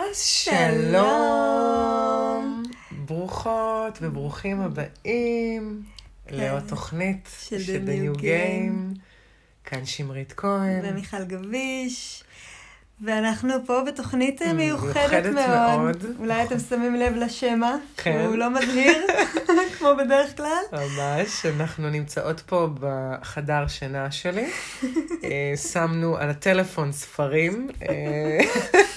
אז שלום. ברוכות וברוכים הבאים לעוד תוכנית של The New New Game. כאן שמרית כהן. ומיכל גביש. ואנחנו פה בתוכנית Mm, מיוחדת מאוד. מאוד. אולי אתם שמים לב לשמע, כן. הוא לא מבהיר, כמו בדרך כלל. ממש, אנחנו נמצאות פה בחדר שינה שלי. אה, שמנו על הטלפון ספרים, אה,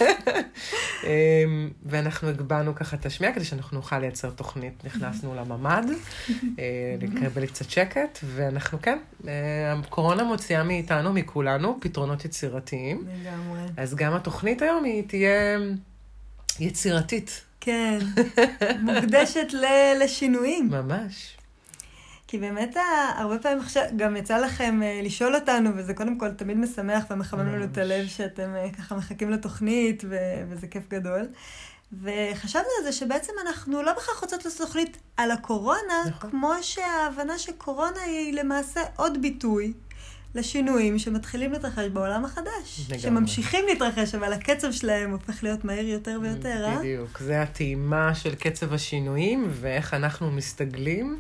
ואנחנו הגבהנו ככה את השמיעה כדי שאנחנו נוכל לייצר תוכנית. נכנסנו לממ"ד, אה, לקבל קצת שקט, ואנחנו כן, אה, הקורונה מוציאה מאיתנו, מכולנו, פתרונות יצירתיים. לגמרי. אז גם התוכנית היום היא תהיה יצירתית, כן, מוקדשת לשינויים. ממש. כי באמת, הרבה פעמים עכשיו, גם יצא לכם אה, לשאול אותנו, וזה קודם כל תמיד משמח ומחמם לנו את. הלב שאתם אה, ככה מחכים לתוכנית, ו- וזה כיף גדול. וחשבנו על זה שבעצם אנחנו לא בהכרח רוצות לעשות תוכנית על הקורונה, נכון. כמו שההבנה שקורונה היא למעשה עוד ביטוי לשינויים שמתחילים להתרחש בעולם החדש. לגמרי. שממשיכים להתרחש, אבל הקצב שלהם הופך להיות מהיר יותר ויותר, אה? בדיוק. זה הטעימה של קצב השינויים ואיך אנחנו מסתגלים.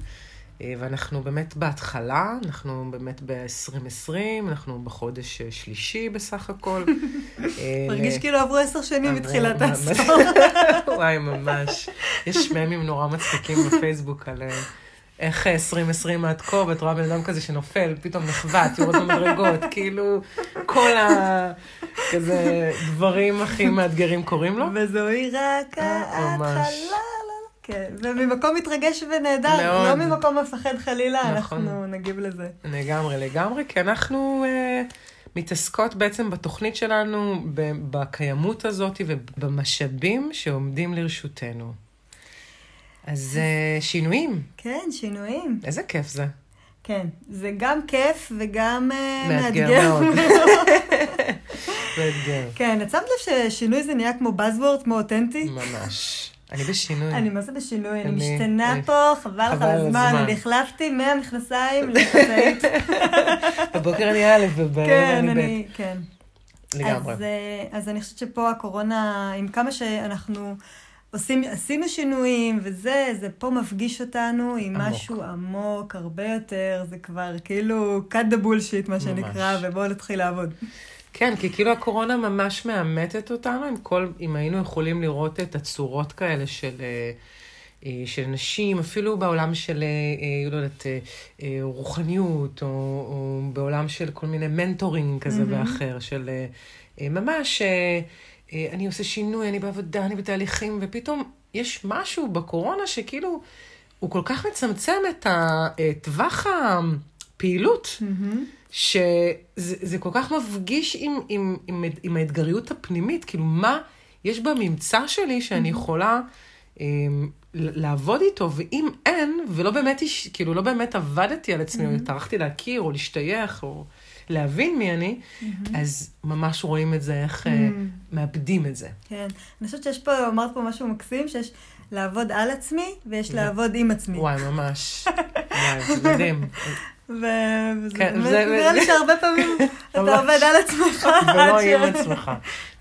אה, ואנחנו באמת בהתחלה, אנחנו באמת ב-2020, אנחנו בחודש אה, שלישי בסך הכל. אה, מרגיש כאילו עברו עשר שנים מתחילת העשור. וואי, ממש. יש ממים נורא מצחיקים בפייסבוק על איך אה, 2020 עד כה, ואת רואה בן אדם כזה שנופל, פתאום נחבט, יורד במדרגות, כאילו, כל ה... כזה דברים הכי מאתגרים קורים לו. וזוהי רק. ההתחלה. כן, וממקום מתרגש ונהדר, מאוד. לא ממקום מפחד חלילה, נכון. אנחנו נגיב לזה. לגמרי, לגמרי, כי אנחנו אה, מתעסקות בעצם בתוכנית שלנו, בקיימות הזאת ובמשאבים שעומדים לרשותנו. אז אה, שינויים, כן, שינויים. איזה כיף זה. כן, זה גם כיף וגם אה, מאתגר מאתגר. מאוד. מאתגר. כן, את שמת לב ששינוי זה נהיה כמו Buzzword, כמו אותנטי? ממש. אני בשינוי. אני מה זה בשינוי? אני אני- משתנה אני- פה, חבל לך על הזמן. אני החלפתי מהמכנסיים לחצאית. בבוקר אני א' ובערב כן, אני אני, ב'. כן. לגמרי. אז, אה, אז אני חושבת שפה הקורונה, עם כמה שאנחנו עושים, עשינו שינויים וזה, זה פה מפגיש אותנו עם עמוק. משהו עמוק הרבה יותר, זה כבר כאילו cut the bullshit, מה שנקרא, ובואו נתחיל לעבוד. כן, כי כאילו הקורונה ממש מאמתת אותנו, עם כל, אם היינו יכולים לראות את הצורות כאלה של, אה, אה, של נשים, אפילו בעולם של, אה, לא יודעת, רוחניות, או, או בעולם של כל מיני מנטורינג כזה מהמם. ואחר, של ממש, אני עושה שינוי, אני בעבודה, אני בתהליכים, ופתאום יש משהו בקורונה שכאילו, הוא כל כך מצמצם את הטווח הפעילות. מהמם. שזה זה כל כך מפגיש עם, עם, עם, עם האתגריות הפנימית, כאילו מה יש בממצא שלי שאני יכולה um, לעבוד איתו, ואם אין, ולא באמת, יש- כאילו לא באמת עבדתי על עצמי, או טרחתי להכיר, או להשתייך, או להבין מי אני, אז ממש רואים את זה, איך אה, מאבדים את זה. כן. אני חושבת שיש פה, אמרת פה משהו מקסים, שיש לעבוד על עצמי ויש לעבוד עם עצמי. וואי, ממש. וואי, זה מדהים. וזה כן, באמת, זה- נראה לי שהרבה פעמים אתה. עובד על עצמך. ולא ש- עצמך.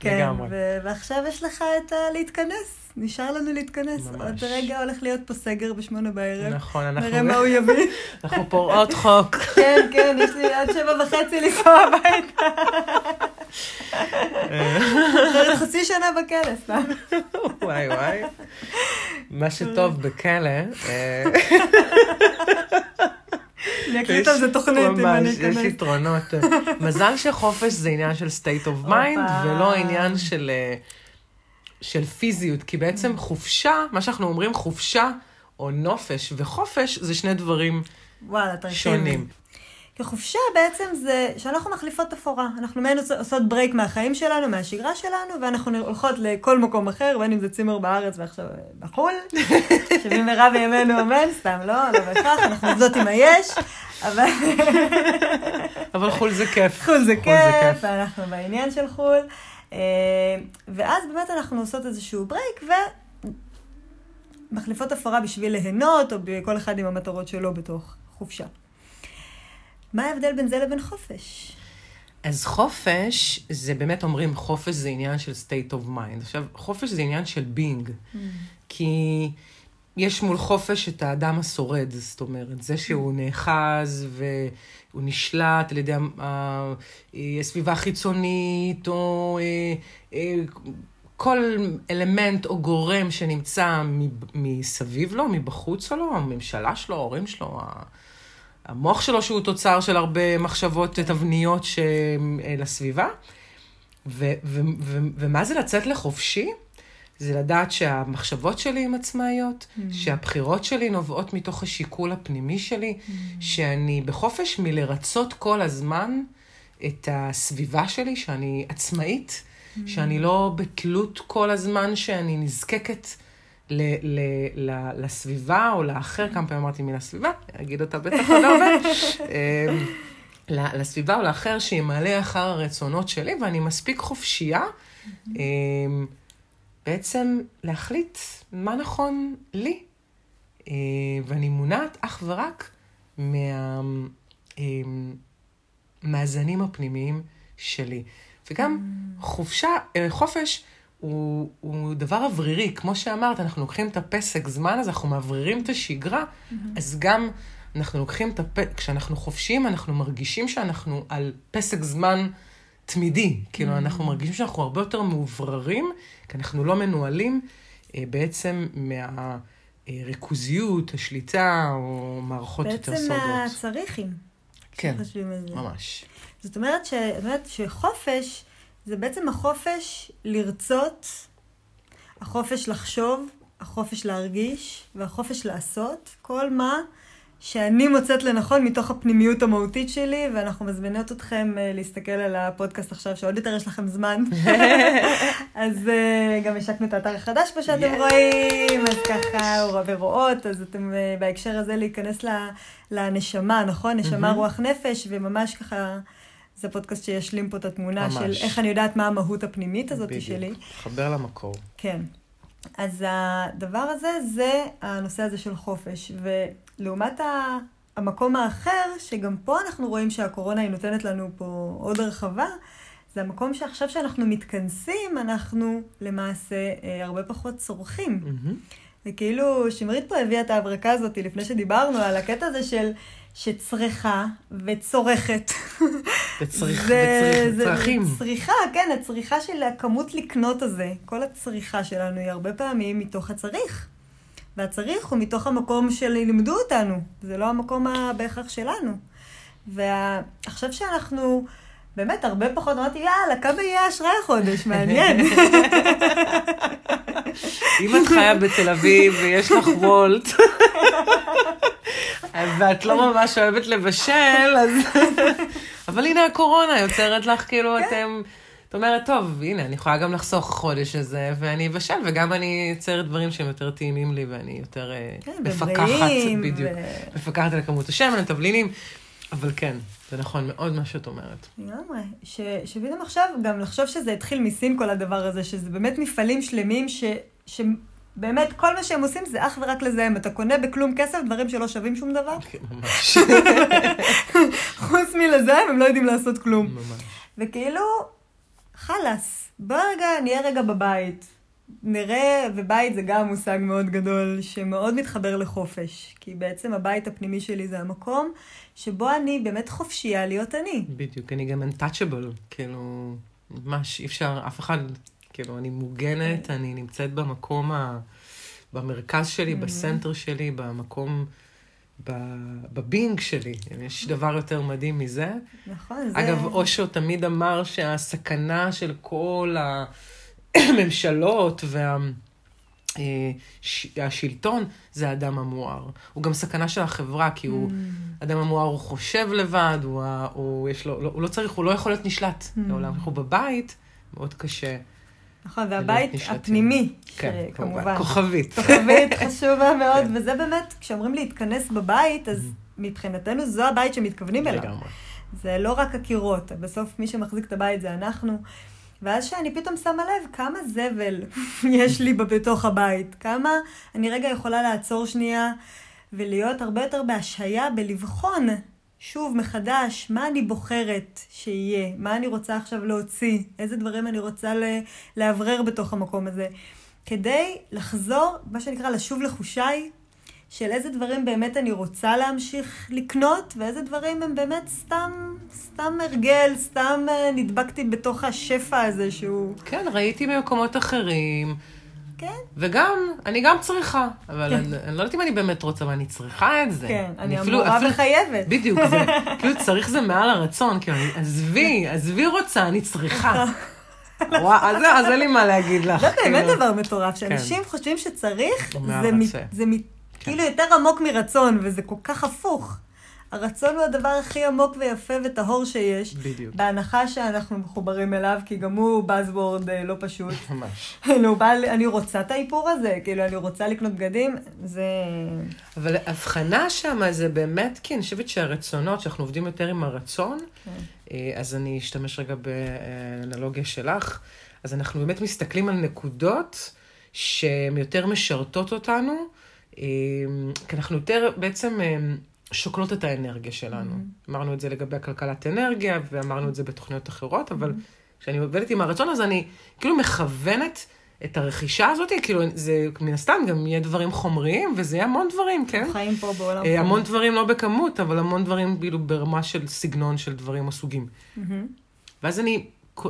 כן, לגמרי. ו- ועכשיו יש לך את ה... להתכנס. נשאר לנו להתכנס. ממש. עוד רגע הולך להיות פה סגר בשמונה בערב. נכון, אנחנו... נראה מה הוא יביא. אנחנו פורעות חוק. כן, כן, יש לי עד שבע וחצי לנסוע הביתה. חצי שנה בכלא, סתם. וואי וואי. מה שטוב בכלא, אני אקליט על זה תוכנית אם אני ממש, יש אכנס. יתרונות. מזל שחופש זה עניין של state of mind. ולא עניין של, אה, של פיזיות, כי בעצם חופשה, מה שאנחנו אומרים חופשה או נופש וחופש, זה שני דברים וואלה. שונים. כי חופשה בעצם זה שאנחנו מחליפות תפאורה. אנחנו מעין עושות- ברייק מהחיים שלנו, מהשגרה שלנו, ואנחנו הולכות לכל מקום אחר, בין אם זה צימר בארץ ועכשיו בחו"ל, שבמהרה בימינו אמן, סתם לא, לא בהכרח, אנחנו עובדות עם היש, אבל אבל חו"ל זה כיף. חו"ל זה חו"ל כיף, ואנחנו בעניין של חו"ל. אה, ואז באמת אנחנו עושות איזשהו ברייק, ומחליפות הפרה בשביל ליהנות, או כל אחד עם המטרות שלו בתוך חופשה. מה ההבדל בין זה לבין חופש? אז חופש, זה באמת אומרים, חופש זה עניין של state of mind. עכשיו, חופש זה עניין של being. Mm. כי יש מול חופש את האדם השורד, זאת אומרת, זה שהוא נאחז והוא נשלט על ידי הסביבה החיצונית, או אה, אה, כל אלמנט או גורם שנמצא מסביב לו, מבחוץ לו, הממשלה שלו, ההורים שלו, המוח שלו שהוא תוצר של הרבה מחשבות תבניות ש... אה, לסביבה. ו- ו- ו- ומה זה לצאת לחופשי? זה לדעת שהמחשבות שלי הן עצמאיות, mm. שהבחירות שלי נובעות מתוך השיקול הפנימי שלי, mm. שאני בחופש מלרצות כל הזמן את הסביבה שלי, שאני עצמאית, mm. שאני לא בתלות כל הזמן שאני נזקקת ל- ל- ל- לסביבה או לאחר, כמה פעמים אמרתי מילה סביבה, אגיד אותה בטח עוד הרבה. אמ, לסביבה או לאחר שימלא אחר הרצונות שלי, ואני מספיק חופשייה אמ, בעצם להחליט מה נכון לי. אה, ואני מונעת אך ורק מהמאזנים הפנימיים שלי. וגם חופשה, אה, חופש הוא, הוא דבר אוורירי. כמו שאמרת, אנחנו לוקחים את הפסק זמן הזה, אנחנו מאווררים את השגרה, אז גם אנחנו לוקחים את הפ... כשאנחנו חופשיים, אנחנו מרגישים שאנחנו על פסק זמן תמידי. כאילו, אנחנו מרגישים שאנחנו הרבה יותר מאובררים, כי אנחנו לא מנוהלים אה, בעצם מהריכוזיות, השליטה, או מערכות יותר בעצם סודות. כן, שחושבים על זה. ממש. זאת אומרת, ש... אומרת שחופש זה בעצם החופש לרצות, החופש לחשוב, החופש להרגיש והחופש לעשות כל מה שאני מוצאת לנכון מתוך הפנימיות המהותית שלי, ואנחנו מזמינות אתכם אה, להסתכל על הפודקאסט עכשיו, שעוד יותר יש לכם זמן. אז אה, גם השקנו את האתר החדש פה שאתם יש. רואים, אז ככה, ורואות, אז אתם אה, בהקשר הזה להיכנס לנשמה, נכון? נשמה, מהמם. רוח, נפש, וממש ככה... זה פודקאסט שישלים פה את התמונה ממש. של איך אני יודעת מה המהות הפנימית הזאת בדיוק. שלי. חבר למקור. כן. אז הדבר הזה זה הנושא הזה של חופש. ולעומת ה- המקום האחר, שגם פה אנחנו רואים שהקורונה היא נותנת לנו פה עוד הרחבה, זה המקום שעכשיו שאנחנו מתכנסים, אנחנו למעשה אה, הרבה פחות צורכים. מהמם. וכאילו, שמרית פה הביאה את ההברקה הזאת לפני שדיברנו על הקטע הזה של שצריכה וצורכת. וצריך, זה- וצריך, זה- צרכים. צריכה, כן, הצריכה של הכמות לקנות הזה. כל הצריכה שלנו היא הרבה פעמים מתוך הצריך. והצריך הוא מתוך המקום שלימדו אותנו, זה לא המקום בהכרח שלנו. ועכשיו שאנחנו, באמת, הרבה פחות, אמרתי, יאללה, כמה יהיה האשראי החודש, מעניין. אם את חיה בתל אביב ויש לך וולט, ואת לא ממש אוהבת לבשל, אז... אבל הנה הקורונה יוצרת לך, כאילו, כן. אתם... את אומרת, טוב, הנה, אני יכולה גם לחסוך חודש הזה, ואני אבשל, וגם אני יוצרת דברים שהם יותר טעימים לי, ואני יותר אה, כן, מפקחת, בדיוק, מפקחת על כמות השמן, התבלינים, אבל כן, זה נכון מאוד מה שאת אומרת. לגמרי. ש- שפתאום עכשיו, גם לחשוב שזה התחיל מסין כל הדבר הזה, שזה באמת מפעלים שלמים ש... שבאמת כל מה שהם עושים זה אך ורק לזהם. אתה קונה בכלום כסף דברים שלא שווים שום דבר, כן, ממש, חוץ מלזהם הם לא יודעים לעשות כלום. ממש. וכאילו, חלאס, בוא רגע, נהיה רגע בבית. נראה, ובית זה גם מושג מאוד גדול, שמאוד מתחבר לחופש. כי בעצם הבית הפנימי שלי זה המקום שבו אני באמת חופשייה להיות אני. בדיוק, אני גם untouchable, כאילו, ממש אי אפשר, אף אחד, כאילו, אני מוגנת, אני נמצאת במקום, ה, במרכז שלי, בסנטר שלי, במקום, ב- בבינג שלי. יש דבר יותר מדהים מזה. נכון, זה... אגב, אושו תמיד אמר שהסכנה של כל הממשלות וה... אה, זה האדם המואר. הוא גם סכנה של החברה, כי הוא, Mm. אדם המואר הוא חושב לבד, הוא, הוא, יש לו, לא, הוא לא צריך, הוא לא יכול להיות נשלט Mm. לעולם. אנחנו בבית, מאוד קשה. נכון, והבית. הפנימי, כן, כמובן. כמובן. כוכבית. כוכבית חשובה מאוד, כן. וזה באמת, כשאומרים להתכנס בבית, אז מבחינתנו זו הבית שמתכוונים אליו. לגמרי. זה לא רק הקירות, בסוף מי שמחזיק את הבית זה אנחנו. ואז שאני פתאום שמה לב כמה זבל יש לי בתוך הבית, כמה אני רגע יכולה לעצור שנייה ולהיות הרבה יותר בהשהיה, בלבחון שוב, מחדש, מה אני בוחרת שיהיה? מה אני רוצה עכשיו להוציא? איזה דברים אני רוצה לאוורר בתוך המקום הזה? כדי לחזור, מה שנקרא, לשוב לחושיי, של איזה דברים באמת אני רוצה להמשיך לקנות, ואיזה דברים הם באמת סתם, סתם הרגל, סתם אה, נדבקתי בתוך השפע הזה שהוא... כן, ראיתי במקומות אחרים. כן. וגם, אני גם צריכה, אבל כן. אני, אני לא יודעת אם אני באמת רוצה, אבל אני צריכה את זה. כן, אני, אני אמורה אפילו, וחייבת. בדיוק, זה, כאילו צריך זה מעל הרצון, כאילו, עזבי, עזבי רוצה, אני צריכה. וואו, אז, אז אין לי מה להגיד לך. זה באמת כאילו. דבר מטורף, שאנשים כן. חושבים שצריך, זה, זה, זה כן. כאילו יותר עמוק מרצון, וזה כל כך הפוך. הרצון הוא הדבר הכי עמוק ויפה וטהור שיש. בדיוק. בהנחה שאנחנו מחוברים אליו, כי גם הוא Buzzword אה, לא פשוט. ממש. כאילו, בא, אני רוצה את האיפור הזה, כאילו, אני רוצה לקנות בגדים, זה... אבל הבחנה שם זה באמת, כי אני חושבת שהרצונות, שאנחנו עובדים יותר עם הרצון, כן. אה, אז אני אשתמש רגע באנלוגיה שלך, אז אנחנו באמת מסתכלים על נקודות שהן יותר משרתות אותנו, אה, כי אנחנו יותר בעצם... שוקלות את האנרגיה שלנו. Mm-hmm. אמרנו את זה לגבי הכלכלת אנרגיה, ואמרנו את זה בתוכניות אחרות, אבל mm-hmm. כשאני עובדת עם הרצון הזה, אני כאילו מכוונת את הרכישה הזאת, כאילו, זה מן הסתם גם יהיה דברים חומריים, וזה יהיה המון דברים, כן? חיים פה בעולם. אה, המון דברים לא בכמות, אבל המון דברים כאילו ברמה של סגנון של דברים או סוגים. Mm-hmm. ואז אני,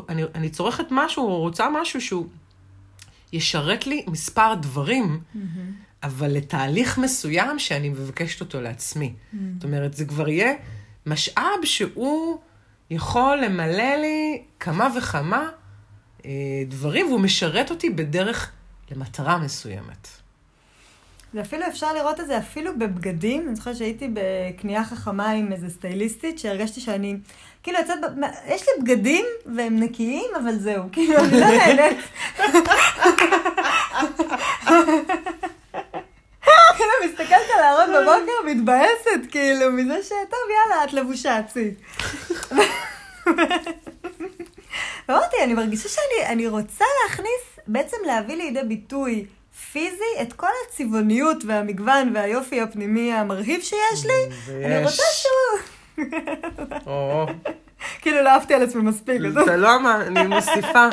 אני, אני צורכת משהו, או רוצה משהו שהוא ישרת לי מספר דברים, mm-hmm. אבל לתהליך מסוים שאני מבקשת אותו לעצמי. Mm. זאת אומרת, זה כבר יהיה משאב שהוא יכול למלא לי כמה וכמה אה, דברים, והוא משרת אותי בדרך למטרה מסוימת. ואפילו אפשר לראות את זה אפילו בבגדים. אני זוכרת שהייתי בקנייה חכמה עם איזה סטייליסטית, שהרגשתי שאני, כאילו יוצאת, יש לי בגדים והם נקיים, אבל זהו, כאילו, אני לא נהנית. כאילו, מסתכלת על הארון בבוקר, מתבאסת, כאילו, מזה שטוב, יאללה, את לבושה, צאי. ואמרתי, אני מרגישה שאני רוצה להכניס, בעצם להביא לידי ביטוי פיזי את כל הצבעוניות והמגוון והיופי הפנימי המרהיב שיש לי. ויש. אני רוצה שהוא... כאילו לא אהבתי על עצמי מספיק. זה לא מה, אני מוסיפה.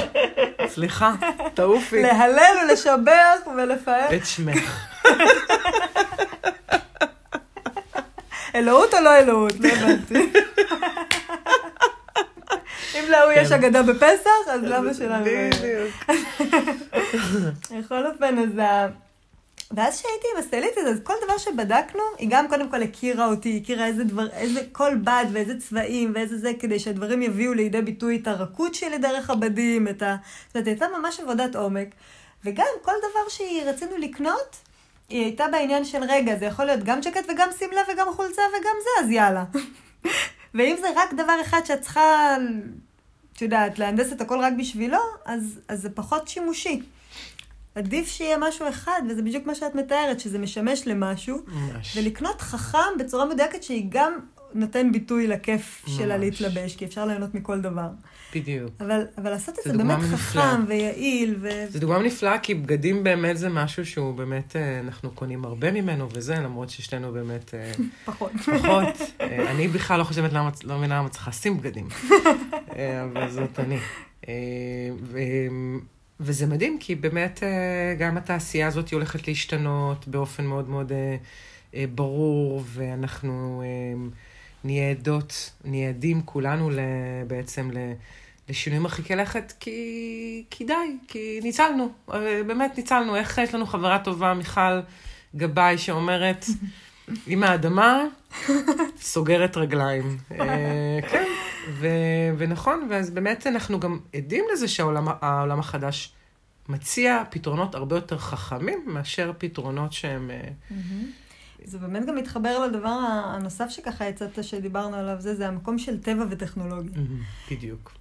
סליחה, תעופי. להלל ולשבח ולפאר. את שמך. אלוהות או לא אלוהות? לא הבנתי. אם להוא יש כן. אגדה בפסח, אז למה שלנו בדיוק. בכל אופן, אז ואז כשהייתי עם הסטייליסטית, אז כל דבר שבדקנו, היא גם קודם כל הכירה אותי, הכירה איזה דבר, איזה, כל בד ואיזה צבעים ואיזה זה, כדי שהדברים יביאו לידי ביטוי את הרכות שלי דרך הבדים, את ה... זאת אומרת, הייתה ממש עבודת עומק. וגם כל דבר שרצינו לקנות, היא הייתה בעניין של רגע, זה יכול להיות גם ג'קט וגם שמלה וגם חולצה וגם זה, אז יאללה. ואם זה רק דבר אחד שאת צריכה, את יודעת, להנדס את הכל רק בשבילו, אז, אז זה פחות שימושי. עדיף שיהיה משהו אחד, וזה בדיוק מה שאת מתארת, שזה משמש למשהו. ממש. ולקנות חכם בצורה מדויקת שהיא גם נותן ביטוי לכיף ממש. שלה להתלבש, כי אפשר ליהנות מכל דבר. בדיוק. אבל, אבל לעשות את זה באמת חכם ויעיל. ו... זה דוגמה נפלאה, כי בגדים באמת זה משהו שהוא באמת, אה, אנחנו קונים הרבה ממנו וזה, למרות ששתינו באמת... אה, פחות. פחות. אה, אני בכלל לא חושבת למה, לא מבינה למה צריך לשים בגדים. אבל זאת אני. ו... וזה מדהים, כי באמת גם התעשייה הזאת הולכת להשתנות באופן מאוד מאוד ברור, ואנחנו נהיה עדות, נהיה עדים כולנו בעצם לשינויים מרחיקי לכת, כי, כי די, כי ניצלנו, באמת ניצלנו. איך יש לנו חברה טובה, מיכל גבאי, שאומרת, עם האדמה, סוגרת רגליים. כן. ו- ונכון, ואז באמת אנחנו גם עדים לזה שהעולם החדש מציע פתרונות הרבה יותר חכמים מאשר פתרונות שהם... Mm-hmm. זה באמת גם מתחבר לדבר הנוסף שככה יצאת, שדיברנו עליו, זה, זה המקום של טבע וטכנולוגיה. בדיוק.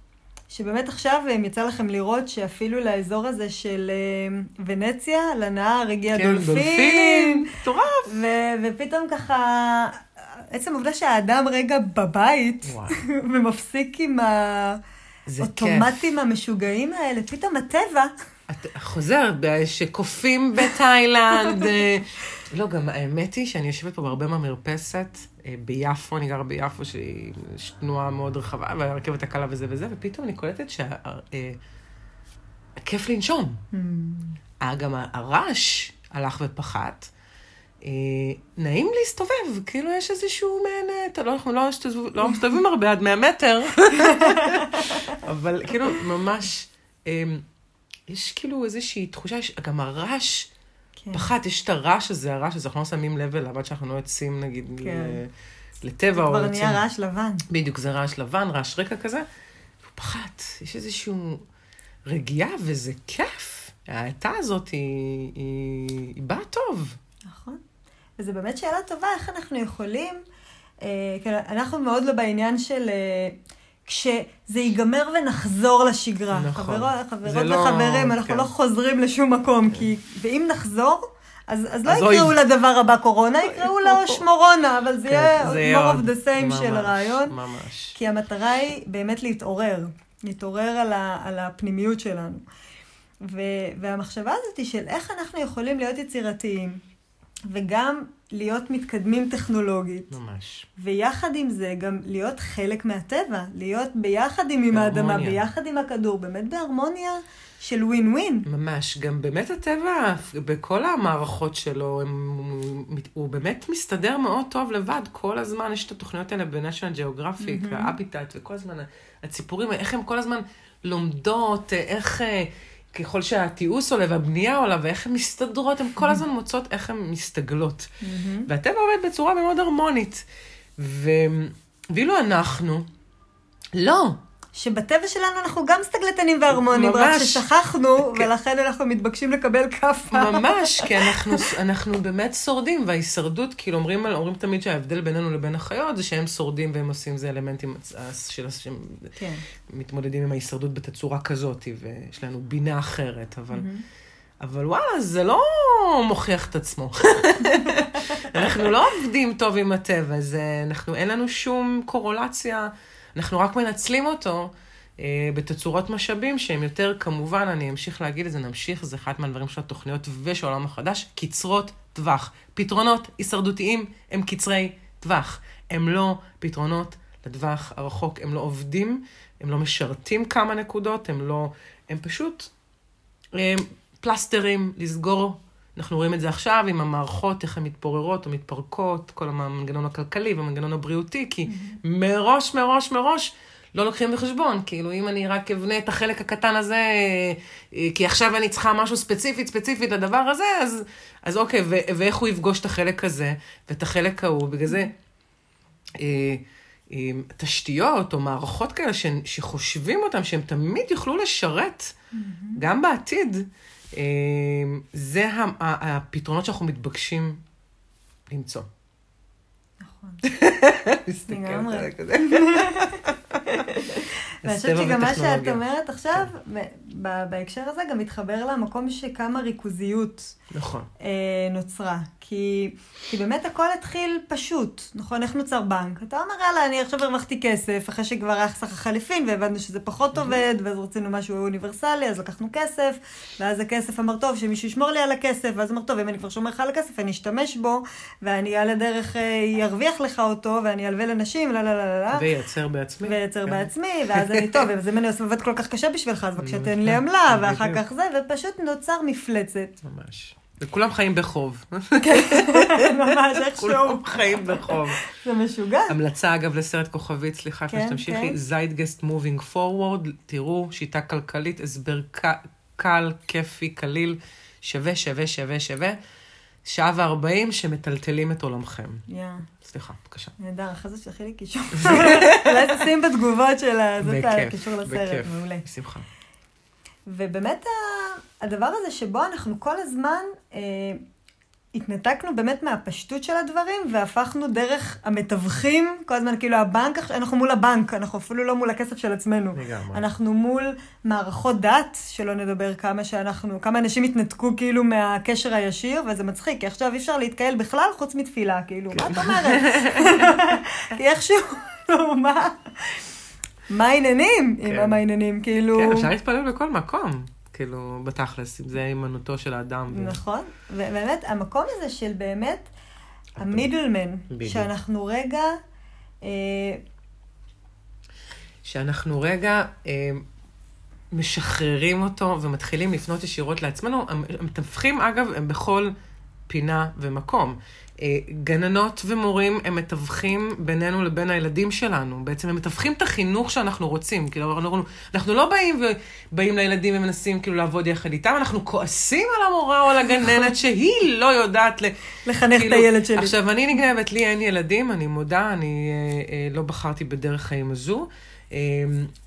שבאמת עכשיו אה, יצא לכם לראות שאפילו לאזור הזה של אה, ונציה, לנהר הגיע כן, דולפין. כן, דולפין, מטורף. ופתאום ככה, עצם העובדה שהאדם רגע בבית, ומפסיק עם האוטומטים המשוגעים האלה, פתאום הטבע... אתה חוזר, שקופים בתאילנד. אה, לא, גם האמת היא שאני יושבת פה בהרבה מהמרפסת, אה, ביפו, אני גרה ביפו, שיש תנועה מאוד רחבה, והרכבת הקלה וזה וזה, ופתאום אני קולטת שהכיף לנשום. Hmm. אה, גם הרעש הלך ופחת. אה, נעים להסתובב, כאילו יש איזשהו מעין, אה, לא, אנחנו לא, לא מסתובבים הרבה עד 100 מטר, אבל כאילו ממש, אה, יש כאילו איזושהי תחושה, גם הרעש כן. פחת, יש את הרעש הזה, הרעש הזה, אנחנו לא שמים לב אליו עד שאנחנו לא יוצאים נגיד כן. ל- לטבע או כבר. נהיה רעש לבן. בדיוק, זה רעש לבן, רעש רקע כזה, הוא פחת, יש איזשהו רגיעה וזה כיף. ההאטה הזאת היא, היא, היא באה טוב. נכון. וזו באמת שאלה טובה, איך אנחנו יכולים, אה, כן, אנחנו מאוד לא בעניין של אה, כשזה ייגמר ונחזור לשגרה. נכון. חברות, חברות לא- וחברים, אנחנו כן. לא חוזרים לשום מקום, כי, ואם נחזור, אז, אז לא אז יקראו אוי. לדבר הבא קורונה, יקראו לו שמורונה, אבל זה כן, יהיה זה more of the same של ממש, הרעיון. ממש. כי המטרה היא באמת להתעורר, להתעורר על, ה, על הפנימיות שלנו. ו, והמחשבה הזאת היא של איך אנחנו יכולים להיות יצירתיים, וגם להיות מתקדמים טכנולוגית, ממש. ויחד עם זה גם להיות חלק מהטבע, להיות ביחד עם, עם האדמה. ביחד עם הכדור, באמת בהרמוניה של ווין ווין. ממש. גם באמת הטבע, בכל המערכות שלו, הם, הוא באמת מסתדר מאוד טוב לבד. כל הזמן יש את התוכניות האלה ב-National Geographic, והאביטט, וכל הזמן הציפורים, איך הן כל הזמן לומדות, איך... ככל שהתיעוש עולה והבנייה עולה, ואיך הן מסתדרות, הן כל הזמן מוצאות איך הן מסתגלות. והטבע עובד בצורה מאוד הרמונית. ו... ואילו אנחנו, לא. שבטבע שלנו אנחנו גם סטגלטנים והרמונים, רק ממש. ששכחנו, כן. ולכן אנחנו מתבקשים לקבל כאפה. ממש, כי אנחנו, אנחנו באמת שורדים, וההישרדות, כאילו אומרים, אומרים תמיד שההבדל בינינו לבין החיות זה שהם שורדים והם עושים, זה אלמנטים אה, של, כן. מתמודדים עם ההישרדות בתצורה כזאת, ויש לנו בינה אחרת, אבל, אבל וואלה, זה לא מוכיח את עצמו. אנחנו לא עובדים טוב עם הטבע, זה, אנחנו, אין לנו שום קורולציה, אנחנו רק מנצלים אותו. אה, בתצורות משאבים שהם יותר, כמובן, אני אמשיך להגיד את זה, נמשיך, זה אחד מהדברים של התוכניות ושל העולם החדש, קצרות טווח. פתרונות הישרדותיים הם קצרי טווח. הם לא פתרונות לטווח הרחוק, הם לא עובדים, הם לא משרתים כמה נקודות, הם לא, הם פשוט אה, פלסטרים, לסגור. אנחנו רואים את זה עכשיו עם המערכות, איך הן מתפוררות או מתפרקות, כל המנגנון הכלכלי והמנגנון הבריאותי, כי מראש, מראש, מראש, לא לוקחים בחשבון. כאילו, אם אני רק אבנה את החלק הקטן הזה, אה, כי עכשיו אני צריכה משהו ספציפית, ספציפית לדבר הזה, אז, אז אוקיי, ו- ואיך הוא יפגוש את החלק הזה ואת החלק ההוא, בגלל זה... אה, אה, תשתיות או מערכות כאלה ש, שחושבים אותם, שהם תמיד יוכלו לשרת, גם בעתיד, זה ה- ה- הפתרונות שאנחנו מתבקשים למצוא. נכון. מסתכלת. עליי כזה. ואני חושבת שגם מה שאת. אומרת עכשיו, ב- בהקשר הזה גם מתחבר למקום שכמה ריכוזיות נכון. אה, נוצרה. כי, כי באמת הכל התחיל פשוט, נכון? איך נוצר בנק? אתה אומר, יאללה, אני עכשיו הרווחתי כסף, אחרי שכבר היה חסך החליפין, והבנו שזה פחות עובד, ואז רצינו משהו אוניברסלי, אז לקחנו כסף, ואז הכסף אמר, טוב, שמישהו ישמור לי על הכסף, ואז אמר, טוב, אם אני כבר שומר לך על הכסף, אני אשתמש בו, ואני על הדרך אה, לך אותו, ואני אלווה לנשים, לא, לא, לא, לא. וייצר בעצמי. וייצר כן. בעצמי, ואז אני, טוב, אם אני עושה עובד כל כך קשה בשבילך, אז בבקשה תן לי כן, עמלה, ואחר. כך זה, ופשוט נוצר מפלצת. ממש. וכולם חיים בחוב. ממש איכשהו. כולם חיים בחוב. זה משוגע. המלצה, אגב, לסרט כוכבית, סליחה, כן, שתמשיכי, כן. זיידגסט מובינג פורוורד, תראו, שיטה כלכלית, הסבר קל, כיפי, קליל, שווה, שווה, שווה, שווה. שעה וארבעים שמטלטלים את עולמכם. יא, סליחה, בבקשה. נהדר, אחרי זה תשלחי לי קישור. אולי תשים בתגובות של בכיף, הקישור לסרט, בכיף, מעולה. בשמחה. ובאמת הדבר הזה שבו אנחנו כל הזמן אה, התנתקנו באמת מהפשטות של הדברים, והפכנו דרך המתווכים, כל הזמן כאילו הבנק, אנחנו מול הבנק, אנחנו אפילו לא מול הכסף של עצמנו. לגמרי. אנחנו מול מערכות דת, שלא נדבר כמה שאנחנו, כמה אנשים התנתקו כאילו מהקשר הישיר, וזה מצחיק, כי עכשיו אי אפשר להתקהל בכלל חוץ מתפילה, כאילו, מה את אומרת? כי איכשהו, מה? מה העניינים? עם כן. מה העניינים? כאילו... כן, אפשר להתפלל בכל מקום, כאילו, בתכלס, אם זה הימנותו של האדם. נכון, ובאמת, המקום הזה של באמת המידלמן. שאנחנו רגע, אה, שאנחנו רגע אה, משחררים אותו ומתחילים לפנות ישירות לעצמנו. המ- המתווכים, אגב, הם בכל פינה ומקום. אה, גננות ומורים הם מתווכים בינינו לבין הילדים שלנו. בעצם הם מתווכים את החינוך שאנחנו רוצים. כאילו, אנחנו, אנחנו לא באים ובאים לילדים ומנסים כאילו לעבוד יחד איתם, אנחנו כועסים על המורה או על הגננת שהיא לא יודעת ל... לחנך את הילד שלי. עכשיו, אני נגנבת, לי אין ילדים, אני מודה, אני אה, אה, לא בחרתי בדרך חיים הזו. אה,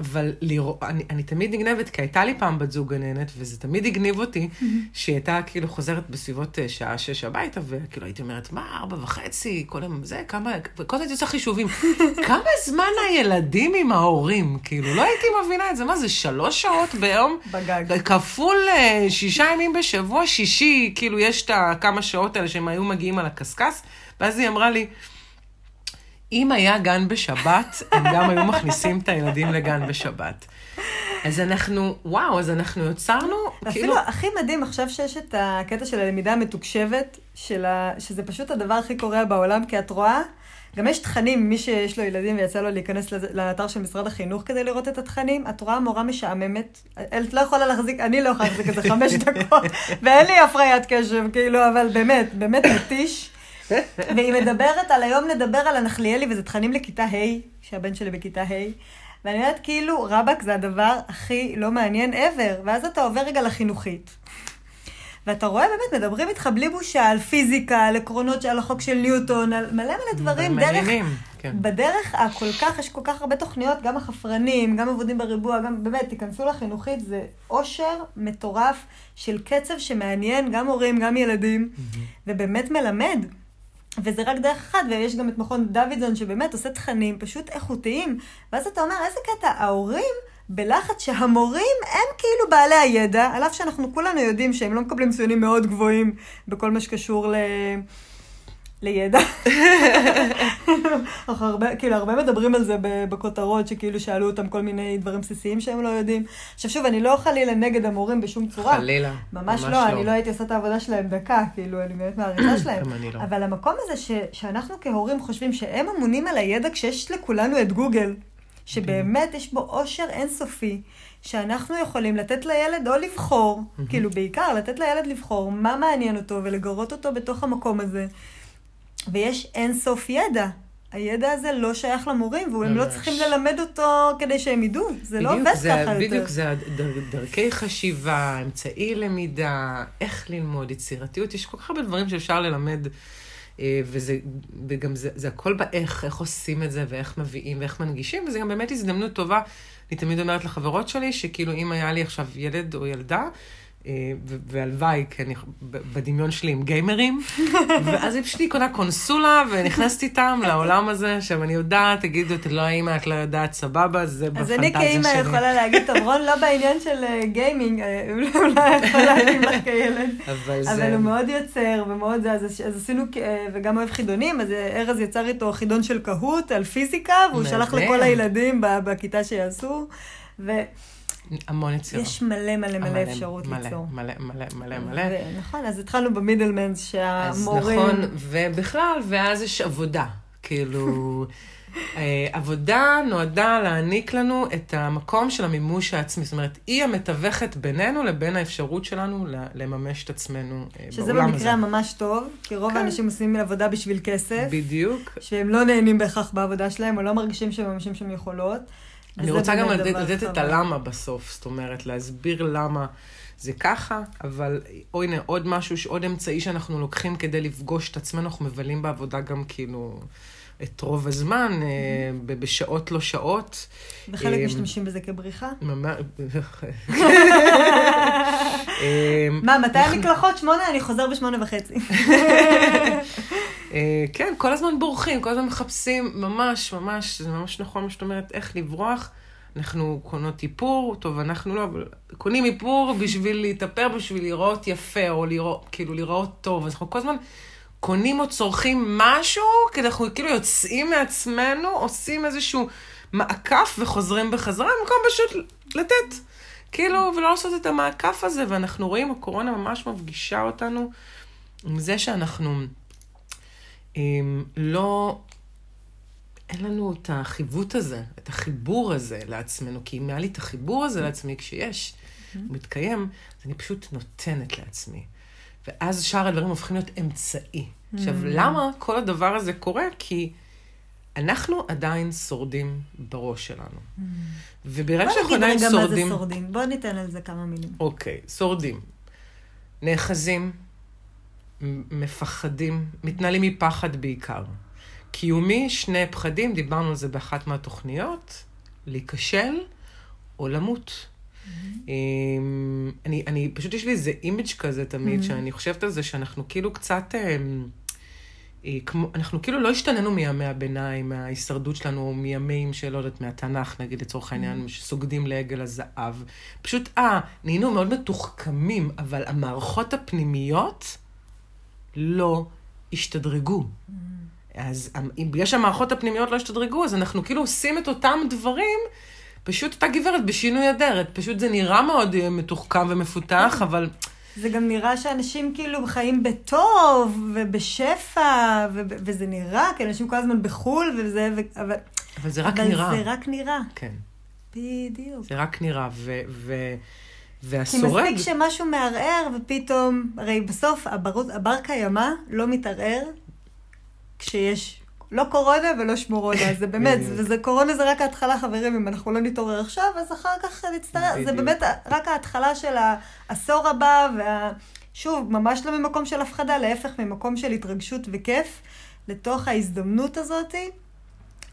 אבל לראות, אני, אני תמיד נגנבת, כי הייתה לי פעם בת זוג גננת, וזה תמיד הגניב אותי, שהיא הייתה כאילו חוזרת בסביבות אה, שעה שש הביתה, וכאילו הייתי אומרת, מה, ארבע וחצי, כל היום זה, כמה, וכל הזמן הייתי עושה חישובים, כמה זמן הילדים עם ההורים? כאילו, לא הייתי מבינה את זה, מה זה, שלוש שעות ביום? בגג. כפול אה, שישה ימים בשבוע, שישי, כאילו, יש את הכמה שעות האלה שהם היו מגיעים על הקשקש, ואז היא אמרה לי, אם היה גן בשבת, הם גם היו מכניסים את הילדים לגן בשבת. אז אנחנו, וואו, אז אנחנו יצרנו, כאילו, אפילו הכי מדהים עכשיו שיש את הקטע של הלמידה המתוקשבת, של ה... שזה פשוט הדבר הכי קורע בעולם, כי את רואה, גם יש תכנים, מי שיש לו ילדים ויצא לו להיכנס לאתר של משרד החינוך כדי לראות את התכנים, את רואה מורה משעממת, את לא יכולה להחזיק, אני לא יכולה להחזיק את זה חמש דקות, ואין לי הפריית קשב, כאילו, אבל באמת, באמת מתיש. והיא מדברת על היום לדבר על הנחליאלי, וזה תכנים לכיתה ה', שהבן שלי בכיתה ה', ואני אומרת, כאילו, רבאק זה הדבר הכי לא מעניין ever, ואז אתה עובר רגע לחינוכית. ואתה רואה, באמת, מדברים איתך בלי בושה על פיזיקה, על עקרונות על החוק של ניוטון, על מלא מלא דברים, דרך, מעניינים, כן. בדרך הכל כך, יש כל כך הרבה תוכניות, גם החפרנים, גם עבודים בריבוע, גם באמת, תיכנסו לחינוכית, זה אושר מטורף של קצב שמעניין גם הורים, גם ילדים, ובאמת מלמד. וזה רק דרך אחת, ויש גם את מכון דוידזון שבאמת עושה תכנים פשוט איכותיים, ואז אתה אומר, איזה קטע, ההורים בלחץ שהמורים הם כאילו בעלי הידע, על אף שאנחנו כולנו יודעים שהם לא מקבלים ציונים מאוד גבוהים בכל מה שקשור ל... לידע. הרבה, כאילו, הרבה מדברים על זה בכותרות, שכאילו שאלו אותם כל מיני דברים בסיסיים שהם לא יודעים. עכשיו שוב, אני לא חלילה נגד המורים בשום צורה. חלילה. ממש לא, אני לא הייתי עושה את העבודה שלהם דקה, כאילו, אני באמת מעריכה שלהם. גם אני לא. אבל המקום הזה ש, שאנחנו כהורים חושבים שהם אמונים על הידע כשיש לכולנו את גוגל, שבאמת יש בו עושר אינסופי, שאנחנו יכולים לתת לילד או לבחור, כאילו בעיקר לתת לילד לבחור מה מעניין אותו ולגרות אותו בתוך המקום הזה. ויש אינסוף ידע. הידע הזה לא שייך למורים, והם לא ממש. צריכים ללמד אותו כדי שהם ידעו. זה לא בדיוק, עובד זה- ככה יותר. בדיוק, זה הדר- דרכי חשיבה, אמצעי למידה, איך ללמוד, יצירתיות, יש כל כך הרבה דברים שאפשר ללמד, אה, וזה, וגם זה, זה הכל באיך, איך עושים את זה, ואיך מביאים, ואיך מנגישים, וזה גם באמת הזדמנות טובה. אני תמיד אומרת לחברות שלי, שכאילו אם היה לי עכשיו ילד או ילדה, והלוואי, כי אני בדמיון שלי עם גיימרים, ואז היא פשוט קונה קונסולה, ונכנסת איתם לעולם הזה, עכשיו אני יודעת, תגידו, את לא האמא, את לא יודעת, סבבה, זה אז בפנטזיה אני כאימא שלי. יכולה להגיד, טוב, רון לא בעניין של אה, גיימינג, אה, אולי יכול להתאים לך כילד. אבל הוא מאוד יוצר ומאוד זה, אז, אז עשינו, אה, וגם אוהב חידונים, אז אה, ארז יצר איתו חידון של קהוט על פיזיקה, והוא. שלח לכל הילדים בכיתה שיעשו, המון יצירה. מלא מלא מלא אפשרות מלא, ליצור. מלא, מלא, מלא, מלא. ו- נכון, אז התחלנו במידלמנס, אז שהמורים... נכון, ובכלל, ואז יש עבודה. כאילו, אה, עבודה נועדה להעניק לנו את המקום של המימוש העצמי. זאת אומרת, היא המתווכת בינינו לבין האפשרות שלנו לממש את עצמנו אה, שזה בעולם במקרה הזה. הממש טוב, כי רוב כן. האנשים עושים עבודה בשביל כסף, בדיוק. שהם לא נהנים בהכרח בעבודה שלהם, או לא מרגישים שהם ממשים שם יכולות. אני רוצה גם לתת לתת את. הלמה בסוף, זאת אומרת, להסביר למה זה ככה, אבל או הנה, עוד משהו, עוד אמצעי שאנחנו לוקחים כדי לפגוש את עצמנו, אנחנו מבלים בעבודה גם כאילו את רוב הזמן, אה, ב- בשעות לא שעות. וחלק אה, משתמשים בזה כבריחה. ממש... אה, מה, מתי המקלחות? שמונה? אני חוזר בשמונה וחצי. אה, כן, כל הזמן בורחים, כל הזמן מחפשים, ממש, ממש, זה ממש נכון מה שאת אומרת, איך לברוח. אנחנו קונות איפור, טוב, אנחנו לא, אבל קונים איפור בשביל להתאפר, בשביל לראות יפה, או לראות, כאילו, לראות טוב. אז אנחנו כל הזמן קונים או צורכים משהו, כי אנחנו כאילו יוצאים מעצמנו, עושים איזשהו מעקף וחוזרים בחזרה, במקום פשוט לתת. כאילו, ולא לעשות את המעקף הזה, ואנחנו רואים, הקורונה ממש מפגישה אותנו עם זה שאנחנו... אמ, לא, אין לנו את החיווט הזה, את החיבור הזה לעצמנו, כי אם היה לי את החיבור הזה לעצמי, כשיש, הוא מתקיים, אז אני פשוט נותנת לעצמי. ואז שאר הדברים הופכים להיות אמצעי. עכשיו, למה כל הדבר הזה קורה? כי אנחנו עדיין שורדים בראש שלנו. וברגע בוא שאנחנו נגיד עדיין רגע מה זה שורדים... שורדים. בוא ניתן על זה כמה מילים. אוקיי, שורדים. נאחזים, מפחדים, מתנהלים מפחד בעיקר. קיומי, שני פחדים, דיברנו על זה באחת מהתוכניות, להיכשל או למות. אמ, אני, אני, פשוט יש לי איזה image כזה תמיד, שאני חושבת על זה שאנחנו כאילו קצת, אמ, אה, כמו, אנחנו כאילו לא השתננו מימי הביניים, מההישרדות שלנו, מימים של, לא יודעת, מהתנ"ך, נגיד, לצורך העניין, שסוגדים לעגל הזהב. פשוט, אה, נהיינו מאוד מתוחכמים, אבל המערכות הפנימיות לא השתדרגו. אז אם בגלל שהמערכות הפנימיות לא השתדרגו, אז אנחנו כאילו עושים את אותם דברים, פשוט אותה גברת בשינוי אדרת. פשוט זה נראה מאוד אה, מתוחכם ומפותח, אבל זה גם נראה שאנשים כאילו חיים בטוב ובשפע, ו- וזה נראה, כי אנשים כל הזמן בחו"ל, וזה, ו- אבל, אבל זה רק אבל נראה. זה רק נראה. כן, בדיוק. זה רק נראה. ו... ו... כי והשורד... מספיק שמשהו מערער, ופתאום, הרי בסוף הבר, הבר קיימא לא מתערער כשיש לא קורונה ולא שמורונה. זה באמת. וזה קורונה זה רק ההתחלה, חברים, אם אנחנו לא נתעורר עכשיו, אז אחר כך נצטרך, זה. באמת רק ההתחלה של העשור הבא, וה... שוב, ממש לא ממקום של הפחדה, להפך, ממקום של התרגשות וכיף, לתוך ההזדמנות הזאתי,